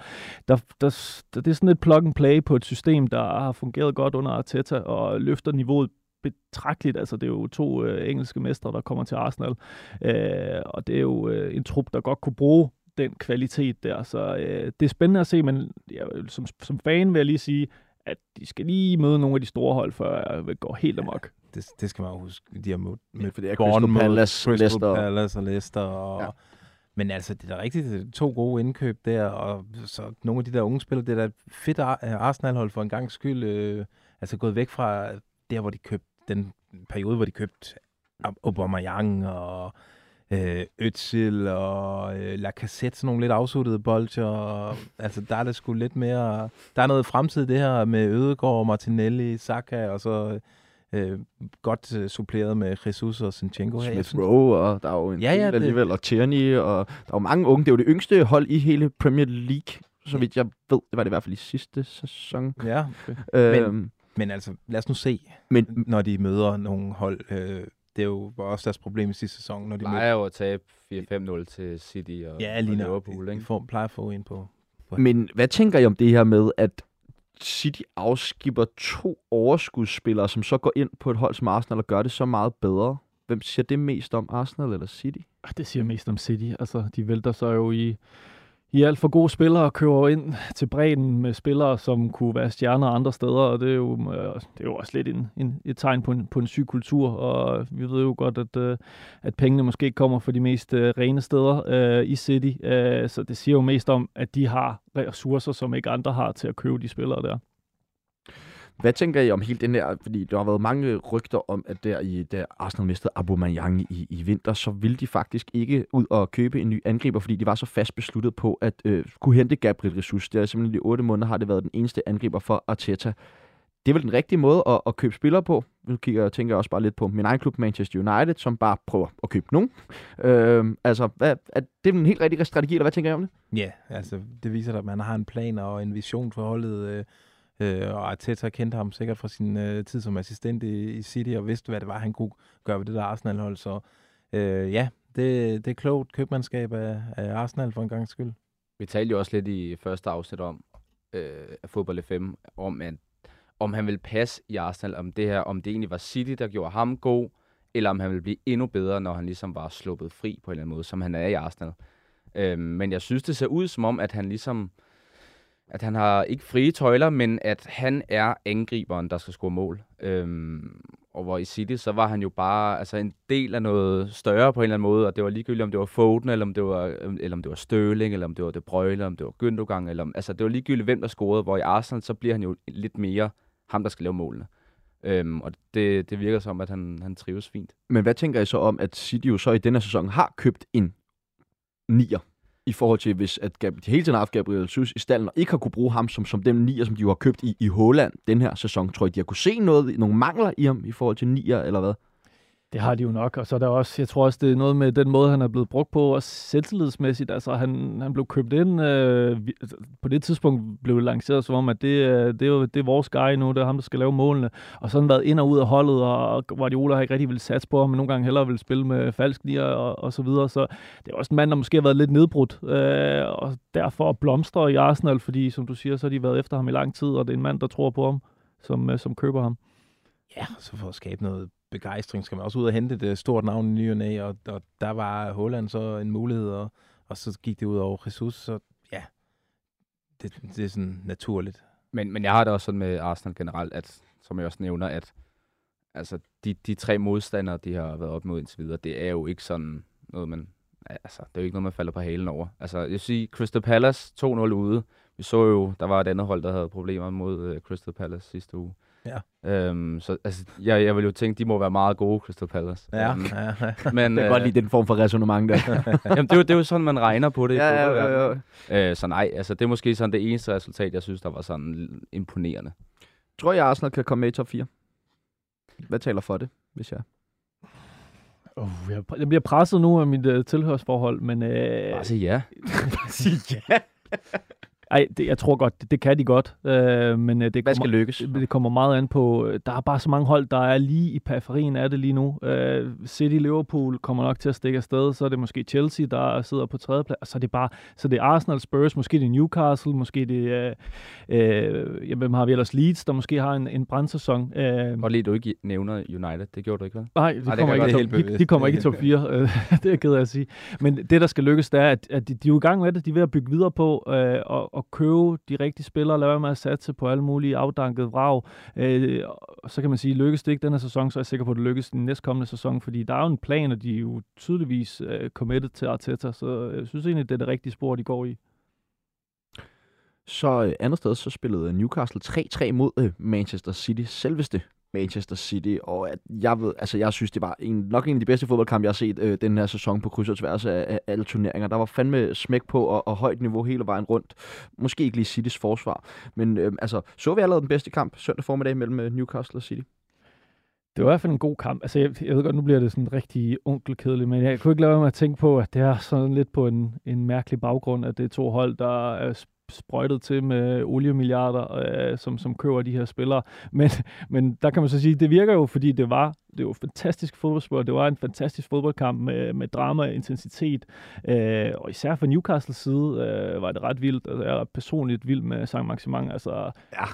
der, der, der det er sådan et plug and play på et system, der har fungeret godt under Arteta og løfter niveauet betragteligt. Altså, det er jo to øh, engelske mestre, der kommer til Arsenal, øh, og det er jo øh, en trup, der godt kunne bruge den kvalitet der. Så øh, det er spændende at se, men ja, som, som fan vil jeg lige sige, at de skal lige møde nogle af de store hold, før jeg går helt amok. Ja, det, det skal man huske. De har mødt, det er Crystal Palace, Crystal Leicester. Palace og Leicester. Og, ja. Men altså, det er da rigtigt to gode indkøb der, og så nogle af de der unge spillere, det er da fedt Arsenal-hold for en gang skyld, øh, altså gået væk fra der, hvor de købte, den periode, hvor de købte Aubameyang og øh, Özil og øh, Lacazette, sådan nogle lidt afsuttede bolcher. Og, altså, der er det sgu lidt mere... Der er noget fremtid det her med Ødegaard, Martinelli, Saka, og så øh, godt øh, suppleret med Jesus og Sinchenko her. Smith Rowe, og der er jo en ja, ja, alligevel, og Tierney, og der er jo mange unge. Det er jo det yngste hold i hele Premier League, så vidt jeg ved. Det var det i hvert fald i sidste sæson. Ja, okay. øhm, men, men altså, lad os nu se, men, når de møder nogle hold... Øh, det er jo også deres problem i sidste sæson. Når de plejer jo at tabe 4-5-0 til City og, ja, lige og Liverpool. Ikke? Får, plejer at få ind på, på. Men hvad tænker I om det her med, at City afskipper to overskudsspillere, som så går ind på et hold som Arsenal og gør det så meget bedre? Hvem siger det mest om, Arsenal eller City? Ah, det siger mest om City. Altså, de vælter sig jo i i alt for gode spillere kører ind til bredden med spillere, som kunne være stjerner andre steder, og det er jo, øh, det er jo også lidt en, en, et tegn på en, på en syg kultur, og vi ved jo godt, at, øh, at pengene måske ikke kommer fra de mest øh, rene steder øh, i City, øh, så det siger jo mest om, at de har ressourcer, som ikke andre har til at købe de spillere der. Hvad tænker I om helt den der, fordi der har været mange rygter om, at der i da Arsenal mistede Aubameyang i, i vinter, så ville de faktisk ikke ud og købe en ny angriber, fordi de var så fast besluttet på at øh, kunne hente Gabriel Jesus. Det er simpelthen i otte måneder har det været den eneste angriber for Arteta. Det er vel den rigtige måde at, at købe spillere på. Nu kigger jeg tænker også bare lidt på min egen klub, Manchester United, som bare prøver at købe nogen. Øh, altså, hvad, er det en helt rigtig strategi, eller hvad tænker I om det? Ja, altså det viser at man har en plan og en vision for holdet. Øh Øh, og Arteta kendte ham sikkert fra sin øh, tid som assistent i, i City, og vidste, hvad det var, han kunne gøre ved det der Arsenal-hold. Så øh, ja, det, det er klogt købmandskab af, af Arsenal for en gang skyld. Vi talte jo også lidt i første afsnit om øh, af fodbold FM, om, at, om han vil passe i Arsenal, om det her, om det egentlig var City, der gjorde ham god, eller om han vil blive endnu bedre, når han ligesom var sluppet fri på en eller anden måde, som han er i Arsenal. Øh, men jeg synes, det ser ud som om, at han ligesom at han har ikke frie tøjler, men at han er angriberen, der skal score mål. Øhm, og hvor i City, så var han jo bare altså en del af noget større på en eller anden måde, og det var ligegyldigt, om det var Foden, eller om det var, eller om det var Støling, eller om det var De Bruyne, eller om det var Gündogan, eller om, altså det var ligegyldigt, hvem der scorede, hvor i Arsenal, så bliver han jo lidt mere ham, der skal lave målene. Øhm, og det, det virker som, at han, han trives fint. Men hvad tænker I så om, at City jo så i denne sæson har købt en nier? I forhold til, hvis at de hele tiden har haft Gabriel Jesus i stallen, og ikke har kunne bruge ham som, som dem nier, som de jo har købt i, i Holland den her sæson. Tror I, de har kunne se noget, nogle mangler i ham i forhold til nier, eller hvad? Det har de jo nok, og så er der også, jeg tror også, det er noget med den måde, han er blevet brugt på, også selvtillidsmæssigt. Altså, han, han blev købt ind, øh, altså, på det tidspunkt blev det lanceret som om, at det, øh, det, er, det er vores guy nu, det er ham, der skal lave målene. Og sådan været ind og ud af holdet, og Guardiola har ikke rigtig vil satse på ham, men nogle gange hellere vil spille med falsk nier og, og så videre. Så det er også en mand, der måske har været lidt nedbrudt, øh, og derfor blomstrer i Arsenal, fordi som du siger, så har de været efter ham i lang tid, og det er en mand, der tror på ham, som, øh, som køber ham. Ja, så for at skabe noget begejstring skal man også ud og hente det stort navn i ny og, og der var Holland så en mulighed, og, og så gik det ud over Jesus, så ja, det, det er sådan naturligt. Men, men jeg har det også sådan med Arsenal generelt, at, som jeg også nævner, at altså, de, de tre modstandere, de har været op mod indtil videre, det er jo ikke sådan noget, man... Altså, det er jo ikke noget, man falder på halen over. Altså, jeg vil sige, Crystal Palace 2-0 ude. Vi så jo, der var et andet hold, der havde problemer mod uh, Crystal Palace sidste uge. Ja. Øhm, så altså, jeg, jeg vil jo tænke, de må være meget gode, Crystal Palace. Ja, Øhm, ja, ja. men, Jeg kan godt lide den form for resonemang der. Jamen, det, er jo, det er jo sådan, man regner på det. i ja, ja, ja, ja. Øh, så nej, altså det er måske sådan det eneste resultat, jeg synes, der var sådan imponerende. Tror jeg, Arsenal kan komme med i top 4? Hvad taler for det, hvis jeg... Uh, jeg, jeg bliver presset nu af mit uh, tilhørsforhold, men... Uh, Bare sig ja. Sige ja. Ej, det, jeg tror godt, det, det kan de godt. Uh, men uh, det, Hvad kommer, skal lykkes? det, kommer meget an på... øh, Der er bare så mange hold, der er lige i periferien af det lige nu. Uh, City, Liverpool kommer nok til at stikke afsted. Så er det måske Chelsea, der sidder på tredje plads. Så er det bare... Så det er Arsenal, Spurs, måske det er Newcastle, måske det er... Uh, ja, hvem har vi ellers? Leeds, der måske har en, en brandsæson. Uh, Godt lige, du ikke nævner United. Det gjorde du ikke, vel? Nej, de, kan kommer ikke, top, de, de kommer ikke i top 4. øh, det er jeg ked af at sige. Men det, der skal lykkes, det er, at, at de, de er jo i gang med det. De er ved at bygge videre på øh, og, og købe de rigtige spillere, lade være med at satse på alle mulige afdankede vrag. Øh, så kan man sige, lykkes det ikke denne sæson, så er jeg sikker på, at det lykkes den næstkommende sæson, fordi der er jo en plan, og de er jo tydeligvis øh, committed til Arteta, så øh, jeg synes egentlig, det er det rigtige spor, de går i. Så øh, andet sted, så spillede Newcastle 3-3 mod øh, Manchester City. Selveste Manchester City. Og at jeg ved, altså jeg synes, det var en, nok en af de bedste fodboldkampe, jeg har set øh, den her sæson på kryds og tværs af, af alle turneringer. Der var fandme smæk på og, og højt niveau hele vejen rundt. Måske ikke lige Citys forsvar. Men øh, altså, så vi allerede den bedste kamp søndag formiddag mellem øh, Newcastle og City. Det var i hvert fald en god kamp. Altså, jeg, jeg ved godt, nu bliver det sådan rigtig onkelkedeligt, men jeg kunne ikke lade være med at tænke på, at det er sådan lidt på en, en mærkelig baggrund, at det er to hold, der er sp- sprøjtet til med oliemilliarder, øh, som, som køber de her spillere. Men, men der kan man så sige, det virker jo, fordi det var det var fantastisk fodboldspil, det var en fantastisk fodboldkamp med, med drama og intensitet, øh, og især fra Newcastles side øh, var det ret vildt. Altså, jeg er personligt vild med Saint Maximin, altså Ja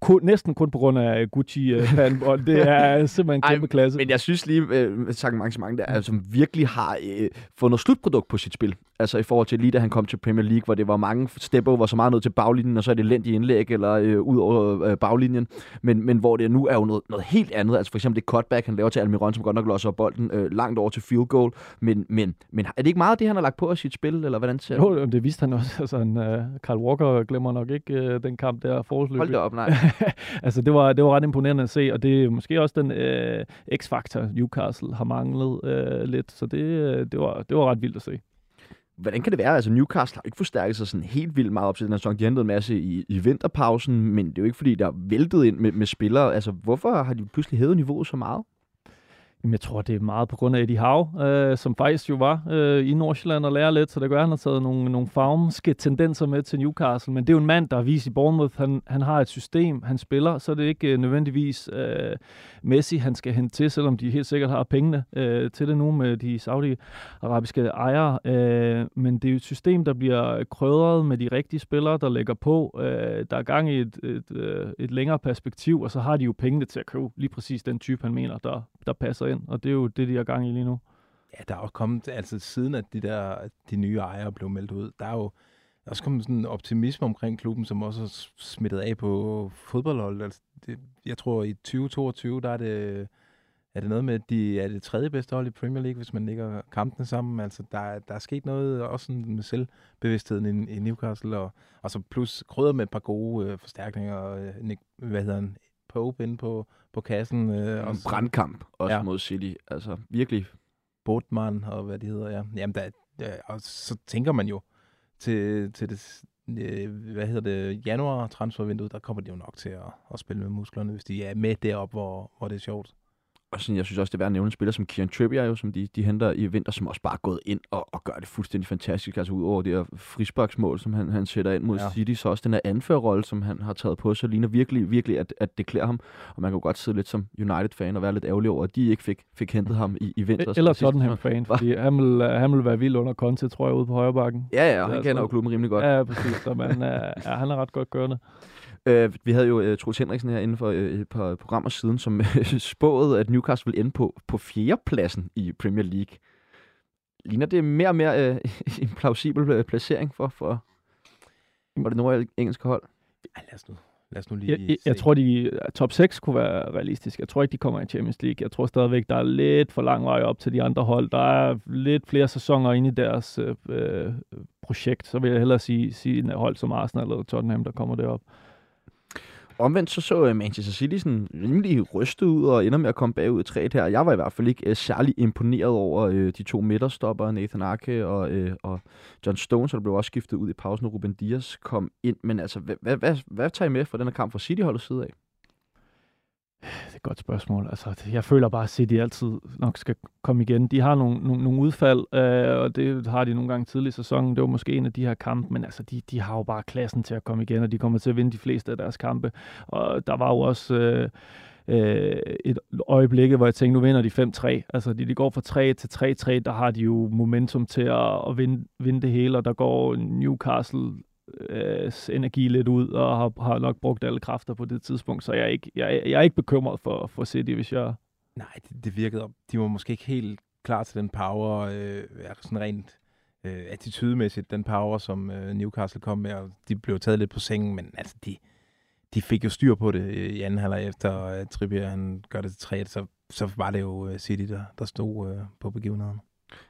kun, næsten kun på grund af gucci øh, fanbold. Det er simpelthen en Ej, kæmpe klasse. Men jeg synes lige, øh, sagt mange, der, altså, som virkelig har øh, fået noget slutprodukt på sit spil. Altså i forhold til lige da han kom til Premier League, hvor det var mange step over så meget ned til baglinjen, og så er det elendigt indlæg eller øh, ud over øh, baglinjen. Men, men hvor det nu er jo noget, noget helt andet. Altså for eksempel det cutback, han laver til Almiron, som godt nok låser bolden øh, langt over til field goal. Men, men, men er det ikke meget af det, han har lagt på af sit spil, eller hvordan ser Jo, det vidste han også. Altså, han, uh, Carl Walker glemmer nok ikke uh, den kamp der forårsløbet. Hold da op, nej. altså, det var, det var ret imponerende at se, og det er måske også den øh, x-faktor, Newcastle har manglet øh, lidt. Så det, øh, det, var, det var ret vildt at se. Hvordan kan det være? Altså Newcastle har ikke forstærket sig sådan helt vildt meget op til den her sæson. De hentede en masse i, i vinterpausen, men det er jo ikke fordi, der er væltet ind med, med spillere. Altså hvorfor har de pludselig hævet niveauet så meget? Jamen, jeg tror, det er meget på grund af Eddie Howe, øh, som faktisk jo var øh, i Nordsjælland og lærer lidt, så det gør, at han har taget nogle, nogle farmske tendenser med til Newcastle. Men det er jo en mand, der har vist i Bournemouth, han, han har et system, han spiller, så er det ikke øh, nødvendigvis øh, Messi, han skal hente til, selvom de helt sikkert har pengene øh, til det nu med de saudi-arabiske ejere. Øh, men det er jo et system, der bliver krødret med de rigtige spillere, der lægger på. Øh, der er gang i et, et, et, et længere perspektiv, og så har de jo pengene til at købe lige præcis den type, han mener, der, der passer ind, og det er jo det, de har gang i lige nu. Ja, der er jo kommet, altså siden at de der, de nye ejere blev meldt ud, der er jo også kommet sådan en optimisme omkring klubben, som også er smittet af på fodboldholdet. Altså, det, jeg tror, i 2022, der er det, er det noget med, at de er det tredje bedste hold i Premier League, hvis man lægger kampene sammen. Altså, der, der er sket noget også sådan med selvbevidstheden i, i Newcastle, og, og så plus krydder med et par gode øh, forstærkninger. Øh, Nick, hvad hedder han? Pope inde på, på kassen. Øh, En og så- brandkamp også ja. Mod City. Altså virkelig. Botman og hvad de hedder, ja. Jamen, der, ja, og så tænker man jo til, til det, øh, hvad hedder det, januar transfervinduet, der kommer de jo nok til at, at spille med musklerne, hvis de er med deroppe, hvor, hvor det er sjovt. Og sådan, jeg synes også, det er værd at nævne en spiller som Kieran Trippier, jo, som de, de henter i vinter, som også bare er gået ind og, og gør det fuldstændig fantastisk. Altså ud over det her frisbaksmål, som han, han sætter ind mod ja. City, så også den her anførerrolle, som han har taget på sig, ligner virkelig, virkelig, at, at det klæder ham. Og man kan jo godt sidde lidt som United-fan og være lidt ærgerlig over, at de ikke fik, fik hentet ham i, i vinter. Eller sidste Tottenham-fan, fordi han vil, øh, han vil være vild under Conte, tror jeg, ude på højre bakken. Ja, ja, han kender så- jo klubben rimelig godt. Ja, præcis. Så man, er, ja, han er ret godt gørende. Øh, vi havde jo uh, Troels Henriksen her inden for øh, et par programmer siden, som øh, spåede, at Newcastle ville ende på, på fjerdepladsen i Premier League. Ligner det mere og mere øh, en plausibel øh, placering for, for, for det nordengelske hold? Ej, lad os nu. Lad os nu lige Jeg, jeg, tror, de top 6 kunne være realistisk. Jeg tror ikke, de kommer i Champions League. Jeg tror stadigvæk, der er lidt for lang vej op til de andre hold. Der er lidt flere sæsoner inde i deres øh, øh, projekt. Så vil jeg hellere sige, sige en hold som Arsenal eller Tottenham, der kommer derop. Omvendt så så Manchester City sådan rimelig rystet ud og ender med at komme bagud i 3 her. Jeg var i hvert fald ikke øh, særlig imponeret over øh, de to midterstopper, Nathan Ake og, øh, og John Stones, der blev også skiftet ud i pausen, og Ruben Dias kom ind. Men altså, hvad, hvad, hvad, hvad tager I med fra den her kamp fra City-holdets side af? Det er et godt spørgsmål. Altså, jeg føler bare, at City altid nok skal komme igen. De har nogle, nogle, nogle udfald, øh, og det har de nogle gange tidligere i sæsonen. Det var måske en af de her kampe, men altså, de, de har jo bare klassen til at komme igen, og de kommer til at vinde de fleste af deres kampe. Og der var jo også øh, øh, et øjeblik, hvor jeg tænkte, nu vinder de 5-3. Altså, de, de går fra 3 til 3-3, der har de jo momentum til at, at vinde, vinde det hele, og der går Newcastle øh, energi lidt ud, og har, har nok brugt alle kræfter på det tidspunkt, så jeg er ikke, jeg, er- jeg er ikke bekymret for, for City, hvis jeg... Nej, det, det virkede. De var måske ikke helt klar til den power, øh, sådan rent øh, attitudemæssigt, den power, som øh, Newcastle kom med, og de blev taget lidt på sengen, men altså, de, de fik jo styr på det øh, i anden halvleg efter øh, Trippier, han gør det til 3 så, så var det jo øh, City, der, der stod øh, på begivenheden.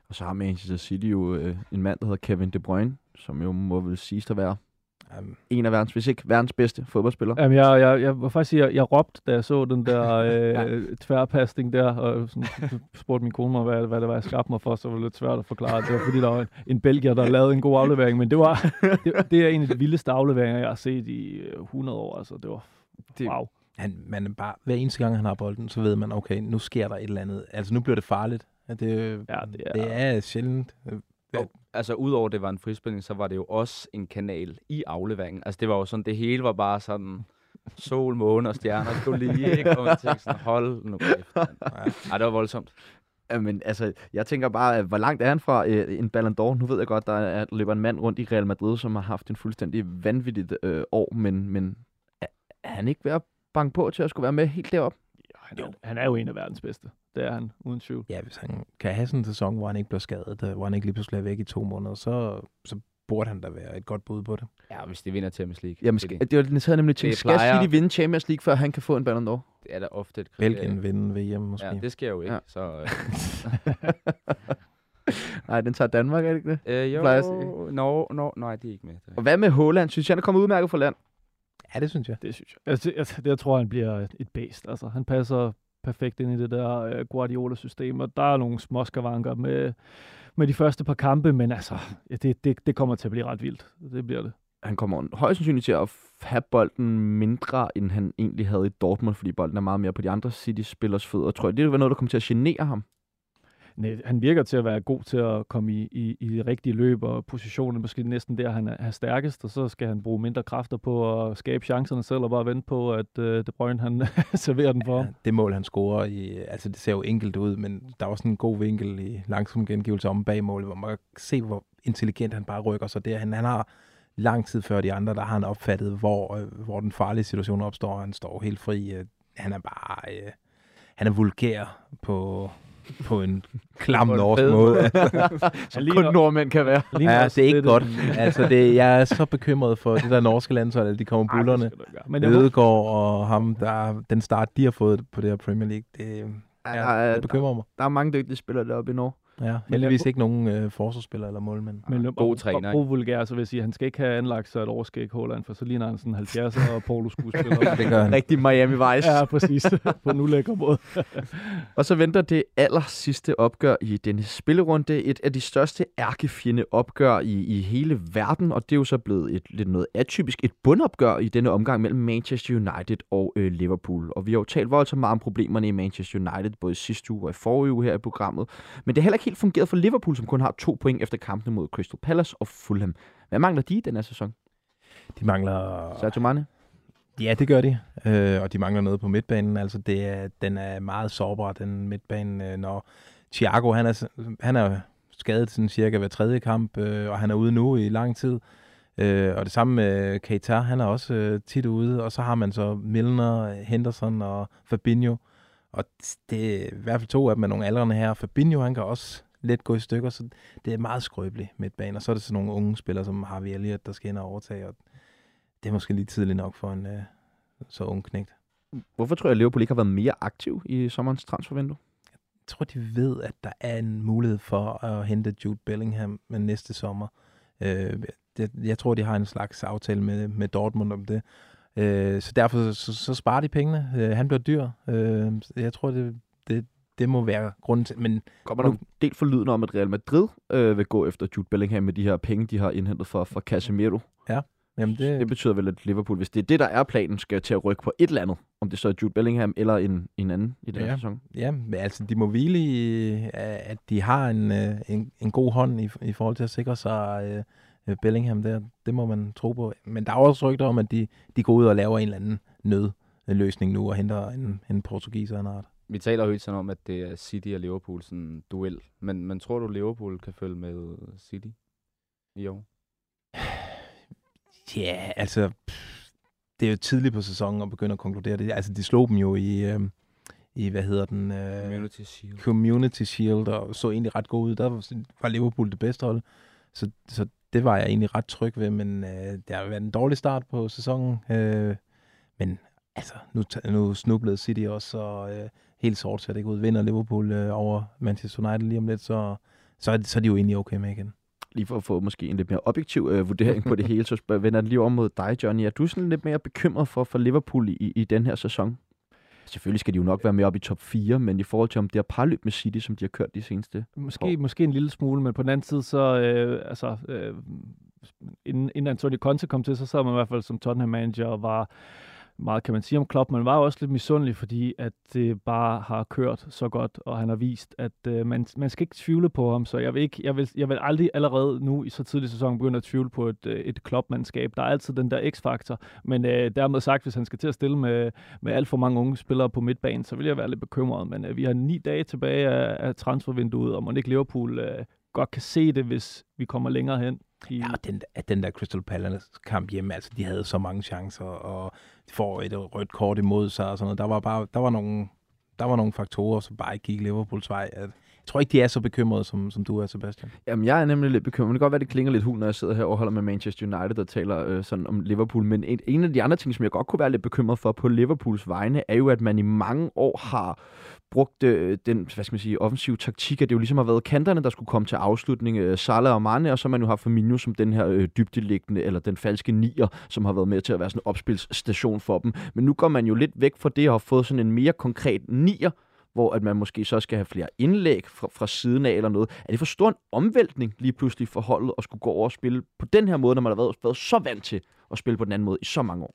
Og så har Manchester City jo øh, en mand, der hedder Kevin De Bruyne, som jo må vel siges at være Um, en af verdens, hvis ikke verdens bedste fodboldspiller. Jamen, jeg, jeg, jeg var faktisk sige, jeg, jeg råbte, da jeg så den der øh, tværpasning der, og sådan, spurgte min kone mig, hvad, hvad det var, jeg skabte mig for, så var det lidt svært at forklare. Det var fordi, der var en, en belgier, der lavede en god aflevering, men det var det, det er en af de vildeste afleveringer, jeg har set i øh, 100 år. Altså, det var Det- wow. han, man bare, hver eneste gang, han har bolden, så ved man, okay, nu sker der et eller andet. Altså, nu bliver det farligt. Ja, det, Ja, det er- det er sjældent. Øh, Og, altså, udover det var en frispilning, så var det jo også en kanal i afleveringen. Altså, det var jo sådan, det hele var bare sådan sol, måne og stjerner stod lige, ikke? Og man tænkte sådan, hold nu kæft. Ej, det var voldsomt. Men altså, jeg tænker bare, hvor langt er han fra øh, en Ballon d'Or? Nu ved jeg godt, der er, løber en mand rundt i Real Madrid, som har haft en fuldstændig vanvittigt øh, år, men, men er, er han ikke ved at banke på til at skulle være med helt derop? Han er, han er jo en af verdens bedste. Det er han, uden tvivl. Ja, hvis han kan have sådan en sæson, hvor han ikke bliver skadet, øh, hvor han ikke lige pludselig er væk i to måneder, så, så burde han da være et godt bud på det. Ja, hvis de vinder Champions League. Jamen, det, skal, det var det, jeg havde nemlig tænkt, Det skal City vinde Champions League, før han kan få en Ballon d'Or? det er da ofte et kriterie. Belgien vinde VM måske. Ja, det sker jo ikke. Ja. Så, øh, Nej, den tager Danmark, er det ikke det? øh, jo, no, no, nej, de er ikke med. Det Og hvad med Haaland? Synes jeg, han er kommet udmærket fra land? Ja, det synes jeg. Det synes jeg. Altså, jeg, jeg tror, han bliver et, et. Altså, han passer perfekt ind i det der øh, Guardiola-system, og der er nogle småskavanker med, med de første par kampe, men altså, ja, det, det, det kommer til at blive ret vildt. Det bliver det. Han kommer højst sandsynligt til at have bolden mindre, end han egentlig havde i Dortmund, fordi bolden er meget mere på de andre City-spillers fødder. Tror jeg, det vil noget, der kommer til at genere ham? Nej, øh, han virker til at være god til at komme i, i, i de rigtige løb og positioner, måske næsten der, han er, er stærkest, og så skal han bruge mindre kræfter på at skabe chancerne selv, og bare vente på, at øh, De Bruyne han serverer den for. Ja, det mål, han scorer i, altså det ser jo enkelt ud, men der er også en god vinkel i langsom gengivelse om bag målet, hvor man kan se, hvor intelligent han bare rykker sig der. Han, han har lang tid før de andre, der har han opfattet, hvor, øh, hvor den farlige situation opstår. Han står helt fri. Øh, han er bare... Øh, han er vulgær på, på en klam norsk måde. Som kun nordmænd kan være. Ja, det er ikke godt. Altså, det, jeg er så bekymret for det der norske landshold, at de kommer bullerne. Men Ødegaard og ham, der, den start, de har fået på det her Premier League, det, Ja, ja, der, det bekymrer mig. der er mange dygtige spillere deroppe i Norge. Ja, Men heldigvis ikke nogen øh, forsvarsspillere eller målmænd. Men God træner? Brug vulgær, så vil jeg sige, at han skal ikke have anlagt sig et overskæg Holland, for så ligner han sådan en 70'er og polo-skuespiller. Det gør han. Rigtig Miami Vice. ja, præcis. på en ulækker måde. Og så venter det aller sidste opgør i denne spillerunde. Et af de største ærkefjende opgør i, i hele verden, og det er jo så blevet et lidt noget atypisk. Et bundopgør i denne omgang mellem Manchester United og øh, Liverpool. Og vi har jo talt voldsomt meget om problemerne i Manchester United, både i sidste uge og i forrige uge her i programmet. Men det har heller ikke helt fungeret for Liverpool, som kun har to point efter kampene mod Crystal Palace og Fulham. Hvad mangler de i den her sæson? De mangler... Sergio Mane? Ja, det gør de. Øh, og de mangler noget på midtbanen. Altså, det er, den er meget sårbar, den midtbane. Øh, når Thiago, han er, han er skadet sådan cirka hver tredje kamp, øh, og han er ude nu i lang tid. Øh, og det samme med Keita, han er også øh, tit ude. Og så har man så Milner, Henderson og Fabinho. Og det er i hvert fald to af dem er nogle aldrende her. Fabinho, han kan også let gå i stykker, så det er meget skrøbeligt midtbane. Og så er det sådan nogle unge spillere, som Harvey Elliott, der skal ind og overtage. Og det er måske lige tidligt nok for en, øh, så ung knægt. Hvorfor tror jeg, at Liverpool ikke har været mere aktiv i sommerens transfervindue? Jeg tror, de ved, at der er en mulighed for at hente Jude Bellingham med næste sommer. Øh, det, jeg tror, de har en slags aftale med, med Dortmund om det. Øh, så derfor så, så sparer de pengene. Øh, han bliver dyr. Øh, jeg tror, det, det, det må være grunden til. Men Kommer der en del for lyden om, at Real Madrid øh, vil gå efter Jude Bellingham med de her penge, de har indhentet for, for Casemiro? jamen det, Det betyder vel, at Liverpool, hvis det er det, der er planen, skal til at rykke på et eller andet. Om det så er Jude Bellingham eller en, en anden i den her Ja. sæson. Ja, men altså, de må hvile i, at de har en, øh, en, en god hånd i, i forhold til at sikre sig øh, Bellingham der. Det må man tro på. Men der er også rygter om, at de, de går ud og laver en eller anden nødløsning nu og henter en, en portugiser af en art. Vi taler jo helt sådan om, at det er City og Liverpool sådan en duel. Men, men tror du, Liverpool kan følge med City i år? Ja, altså, pff, det er jo tidligt på sæsonen at begynde at konkludere det. Altså, de slog dem jo i, øh, i hvad hedder den? Øh, Community Shield. Community Shield, og så egentlig ret god ud. Der var- var Liverpool det bedste hold. Så, så det var jeg egentlig ret tryg ved, men øh, det har været en dårlig start på sæsonen. Øh, men altså, nu, nu snublede City også, og øh, helt sort ser det ikke ud. Vinder Liverpool øh, over Manchester United lige om lidt, så, så, er, de- så er de jo egentlig okay med igen. Lige for at få måske en lidt mere objektiv øh, vurdering på det hele, så vender jeg lige over mod dig, Johnny. Er du sådan lidt mere bekymret for, for Liverpool i, i den her sæson? Selvfølgelig skal de jo nok være med op i top 4, men i forhold til om det har parløb med City, som de har kørt de seneste Måske, måske en lille smule, men på den anden side, så øh, altså, øh, inden, inden Antonio Conte kom til, så sad man i hvert fald som Tottenham-manager og var meget, kan man sige om Klopp, man var også lidt misundelig, fordi at det bare har kørt så godt, og han har vist, at øh, man, man skal ikke tvivle på ham, så jeg vil, ikke, jeg, vil, jeg vil aldrig allerede nu i så tidlig sæson begynde at tvivle på et, øh, et Klopp-mandskab. Der er altid den der x-faktor, men øh, dermed sagt, hvis han skal til at stille med, med alt for mange unge spillere på midtbanen, så vil jeg være lidt bekymret, men øh, vi har ni dage tilbage af, af transfervinduet, og må ikke Liverpool øh, godt kan se det, hvis vi kommer længere hen. I, Ja, og den, at den der Crystal Palace-kamp hjemme, altså de havde så mange chancer, og de får et rødt kort imod sig og sådan noget. Der var bare, der var nogle, der var nogle faktorer, som bare ikke gik Liverpools vej. At, tror ikke, de er så bekymrede, som, som du er, Sebastian. Jamen, jeg er nemlig lidt bekymret. Det kan godt være, det klinger lidt hul, når jeg sidder her og holder med Manchester United og taler øh, sådan om Liverpool. Men en, en af de andre ting, som jeg godt kunne være lidt bekymret for på Liverpools vegne, er jo, at man i mange år har brugt øh, den, hvad skal man sige, offensive taktik, at det jo ligesom har været kanterne, der skulle komme til afslutning, øh, Salah og Mane, og så har man jo haft Firmino som den her øh, dybdeliggende, eller den falske nier, som har været med til at være sådan en opspilsstation for dem. Men nu går man jo lidt væk fra det og har fået sådan en mere konkret nier, hvor at man måske så skal have flere indlæg fra, fra siden af eller noget. Er det for stor en omvæltning lige pludselig for holdet at skulle gå over og spille på den her måde, når man har været, været så vant til at spille på den anden måde i så mange år?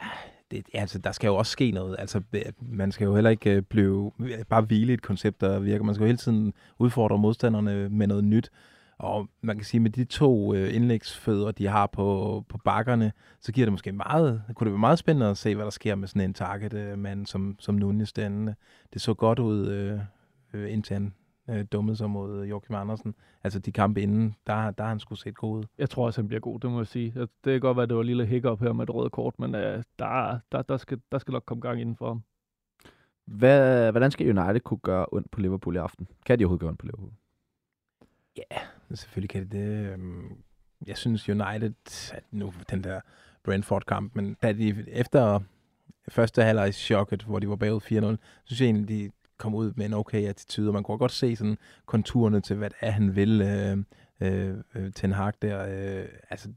Ah, det, altså, der skal jo også ske noget. Altså, man skal jo heller ikke øh, blive, øh, bare hvile i et koncept, der virker. Man skal jo hele tiden udfordre modstanderne med noget nyt. Og man kan sige, med de to øh, indlægsfødder, de har på, på bakkerne, så giver det måske meget, kunne det være meget spændende at se, hvad der sker med sådan en target-mand som, som Nunes derinde. Det så godt ud, øh, øh, indtil han øh, dummede sig mod Joachim Andersen. Altså de kampe inden, der, der har han skulle set god ud. Jeg tror også, han bliver god, det må jeg sige. Det kan godt være, at det var et lille hiccup her med et rødt kort, men øh, der, der, der, skal, der skal nok komme gang inden for ham. Hvad, hvordan skal United kunne gøre ondt på Liverpool i aften? Kan de overhovedet gøre ondt på Liverpool? Selvfølgelig kan det det. Jeg synes United, at nu den der Brentford-kamp, men da de efter første halvleg chokket, hvor de var bagud 4-0, synes jeg egentlig, de kom ud med en okay attitude, og man kunne godt se sådan konturerne til, hvad det er, han vil, øhm, øh, øh, Ten Hag der. Øh, altså,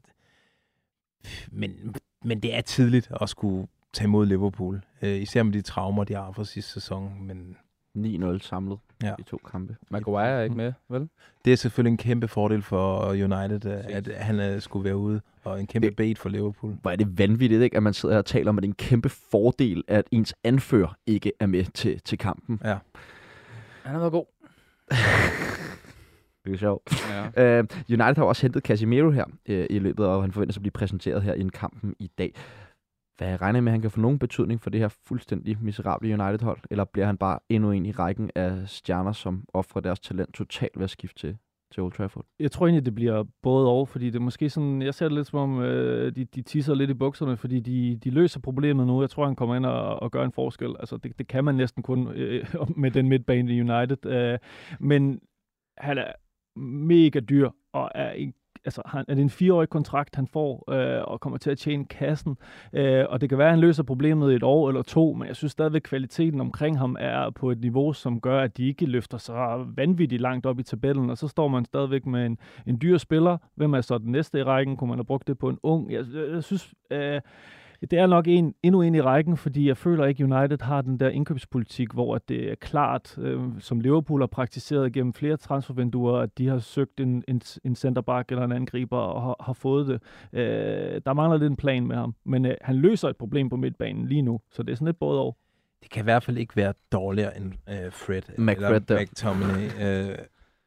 men, men det er tidligt at skulle tage imod Liverpool, øh, især med de traumer, de har fra sidste sæson, men 9-0 samlet Ja. i to kampe. Maguire er ikke med, vel? det er selvfølgelig en kæmpe fordel for United, øh, at han øh, skulle være ude, og en kæmpe Det- bait for Liverpool. Hvor er det vanvittigt, ikke? at man sidder her og taler om, at det er en kæmpe fordel, at ens anfører ikke er med til, til kampen. Han har været god. Det er sjovt. Ja. Uh, United har også hentet Casemiro her uh, i løbet, og han forventes at blive præsenteret her i en kampen i dag. Hvad regner med, at han kan få nogen betydning for det her fuldstændig miserable United-hold? Eller bliver han bare endnu en i rækken af stjerner, som offrer deres talent totalt ved at skifte til, til Old Trafford? Jeg tror egentlig, det bliver både og, fordi det er måske sådan, jeg ser det lidt som om, øh, de, de tisser lidt i bukserne, fordi de, de løser problemet nu. Jeg tror, han kommer ind og, og gør en forskel. Altså, det, det kan man næsten kun øh, med den midtbane i United. Øh, men han er mega dyr, og er en altså, han, er det en fireårig kontrakt, han får, øh, og kommer til at tjene kassen. Øh, og det kan være, at han løser problemet i et år eller to, men jeg synes stadigvæk, kvaliteten omkring ham er på et niveau, som gør, at de ikke løfter sig vanvittigt langt op i tabellen, og så står man stadigvæk med en, en dyr spiller. Hvem er så den næste i rækken? Kunne man have brugt det på en ung? Jeg, jeg, jeg synes... Øh, det er nok en, endnu en i rækken, fordi jeg føler ikke, United har den der indkøbspolitik, hvor det er klart, øh, som Liverpool har praktiseret gennem flere transfervinduer, at de har søgt en, en, en centerback eller en angriber og har, har fået det. Øh, der mangler lidt en plan med ham, men øh, han løser et problem på midtbanen lige nu, så det er sådan lidt både over. Det kan i hvert fald ikke være dårligere end øh, Fred McFred eller McTominay. øh,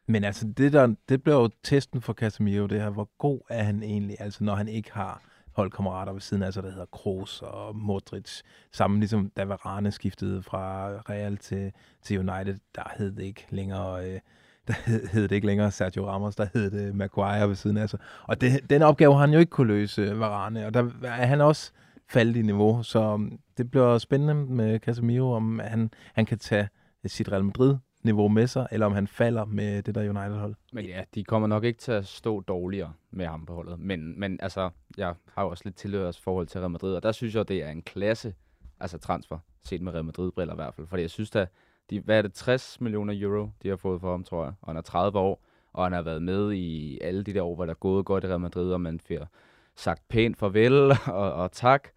men altså, det, der, det bliver jo testen for Casemiro, det her, hvor god er han egentlig, altså når han ikke har holdkammerater ved siden af sig, der hedder Kroos og Modric. Sammen ligesom da Varane skiftede fra Real til, til United, der hed det ikke længere... Øh, der hed, hed det ikke længere Sergio Ramos, der hed det Maguire ved siden af sig. Og det, den opgave har han jo ikke kunne løse, øh, Varane, og der er han også faldet i niveau, så um, det bliver spændende med Casemiro, om han, han kan tage øh, sit Real Madrid niveau med sig, eller om han falder med det der United-hold. Men ja, de kommer nok ikke til at stå dårligere med ham på holdet. Men, men altså, jeg har jo også lidt tilhørs forhold til Real Madrid, og der synes jeg, det er en klasse altså transfer, set med Real Madrid-briller i hvert fald. Fordi jeg synes at de, hvad er det, 60 millioner euro, de har fået for ham, tror jeg. Og han er 30 år, og han har været med i alle de der år, hvor der er gået godt i Real Madrid, og man får sagt pænt farvel og, og tak.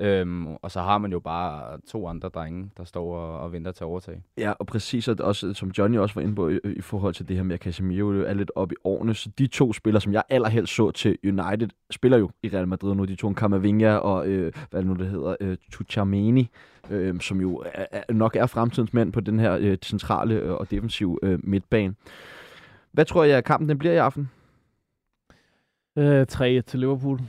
Øhm, og så har man jo bare to andre drenge, der står og, og venter til at overtage. Ja, og præcis, og også, som Johnny også var inde på i, i forhold til det her med, at Casemiro er lidt op i årene, så de to spillere, som jeg allerhelst så til United, spiller jo i Real Madrid nu. De to, Camavinga og, øh, hvad det nu det hedder, øh, Tuchameni, øh, som jo er, er, nok er fremtidens mænd på den her øh, centrale øh, og defensive øh, midtbane. Hvad tror jeg, at kampen den bliver i aften? Øh, 3 til Liverpool.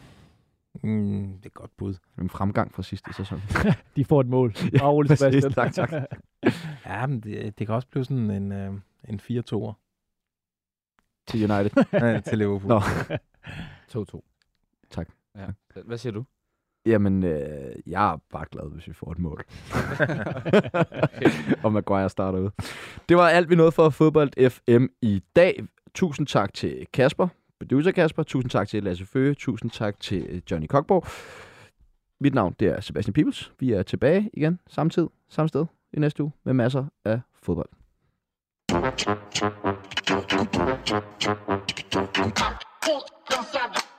Mm, det er godt bud. En fremgang fra sidste sæson. De får et mål. Ja. Sebastian. Tak, tak. Ja, men det, det kan også blive sådan en, øh, en 4-2'er Til United. øh, til Liverpool. Nå. 2-2. Tak. Ja. Hvad siger du? Jamen, øh, jeg er bare glad, hvis vi får et mål. og Maguire starter ud. Det var alt, vi nåede for Fodbold FM i dag. Tusind tak til Kasper, producer Kasper. Tusind tak til Lasse Føge. Tusind tak til øh, Johnny Kokborg. Mit navn det er Sebastian Pibels. Vi er tilbage igen samme tid, samme sted i næste uge med masser af fodbold. Don't stop.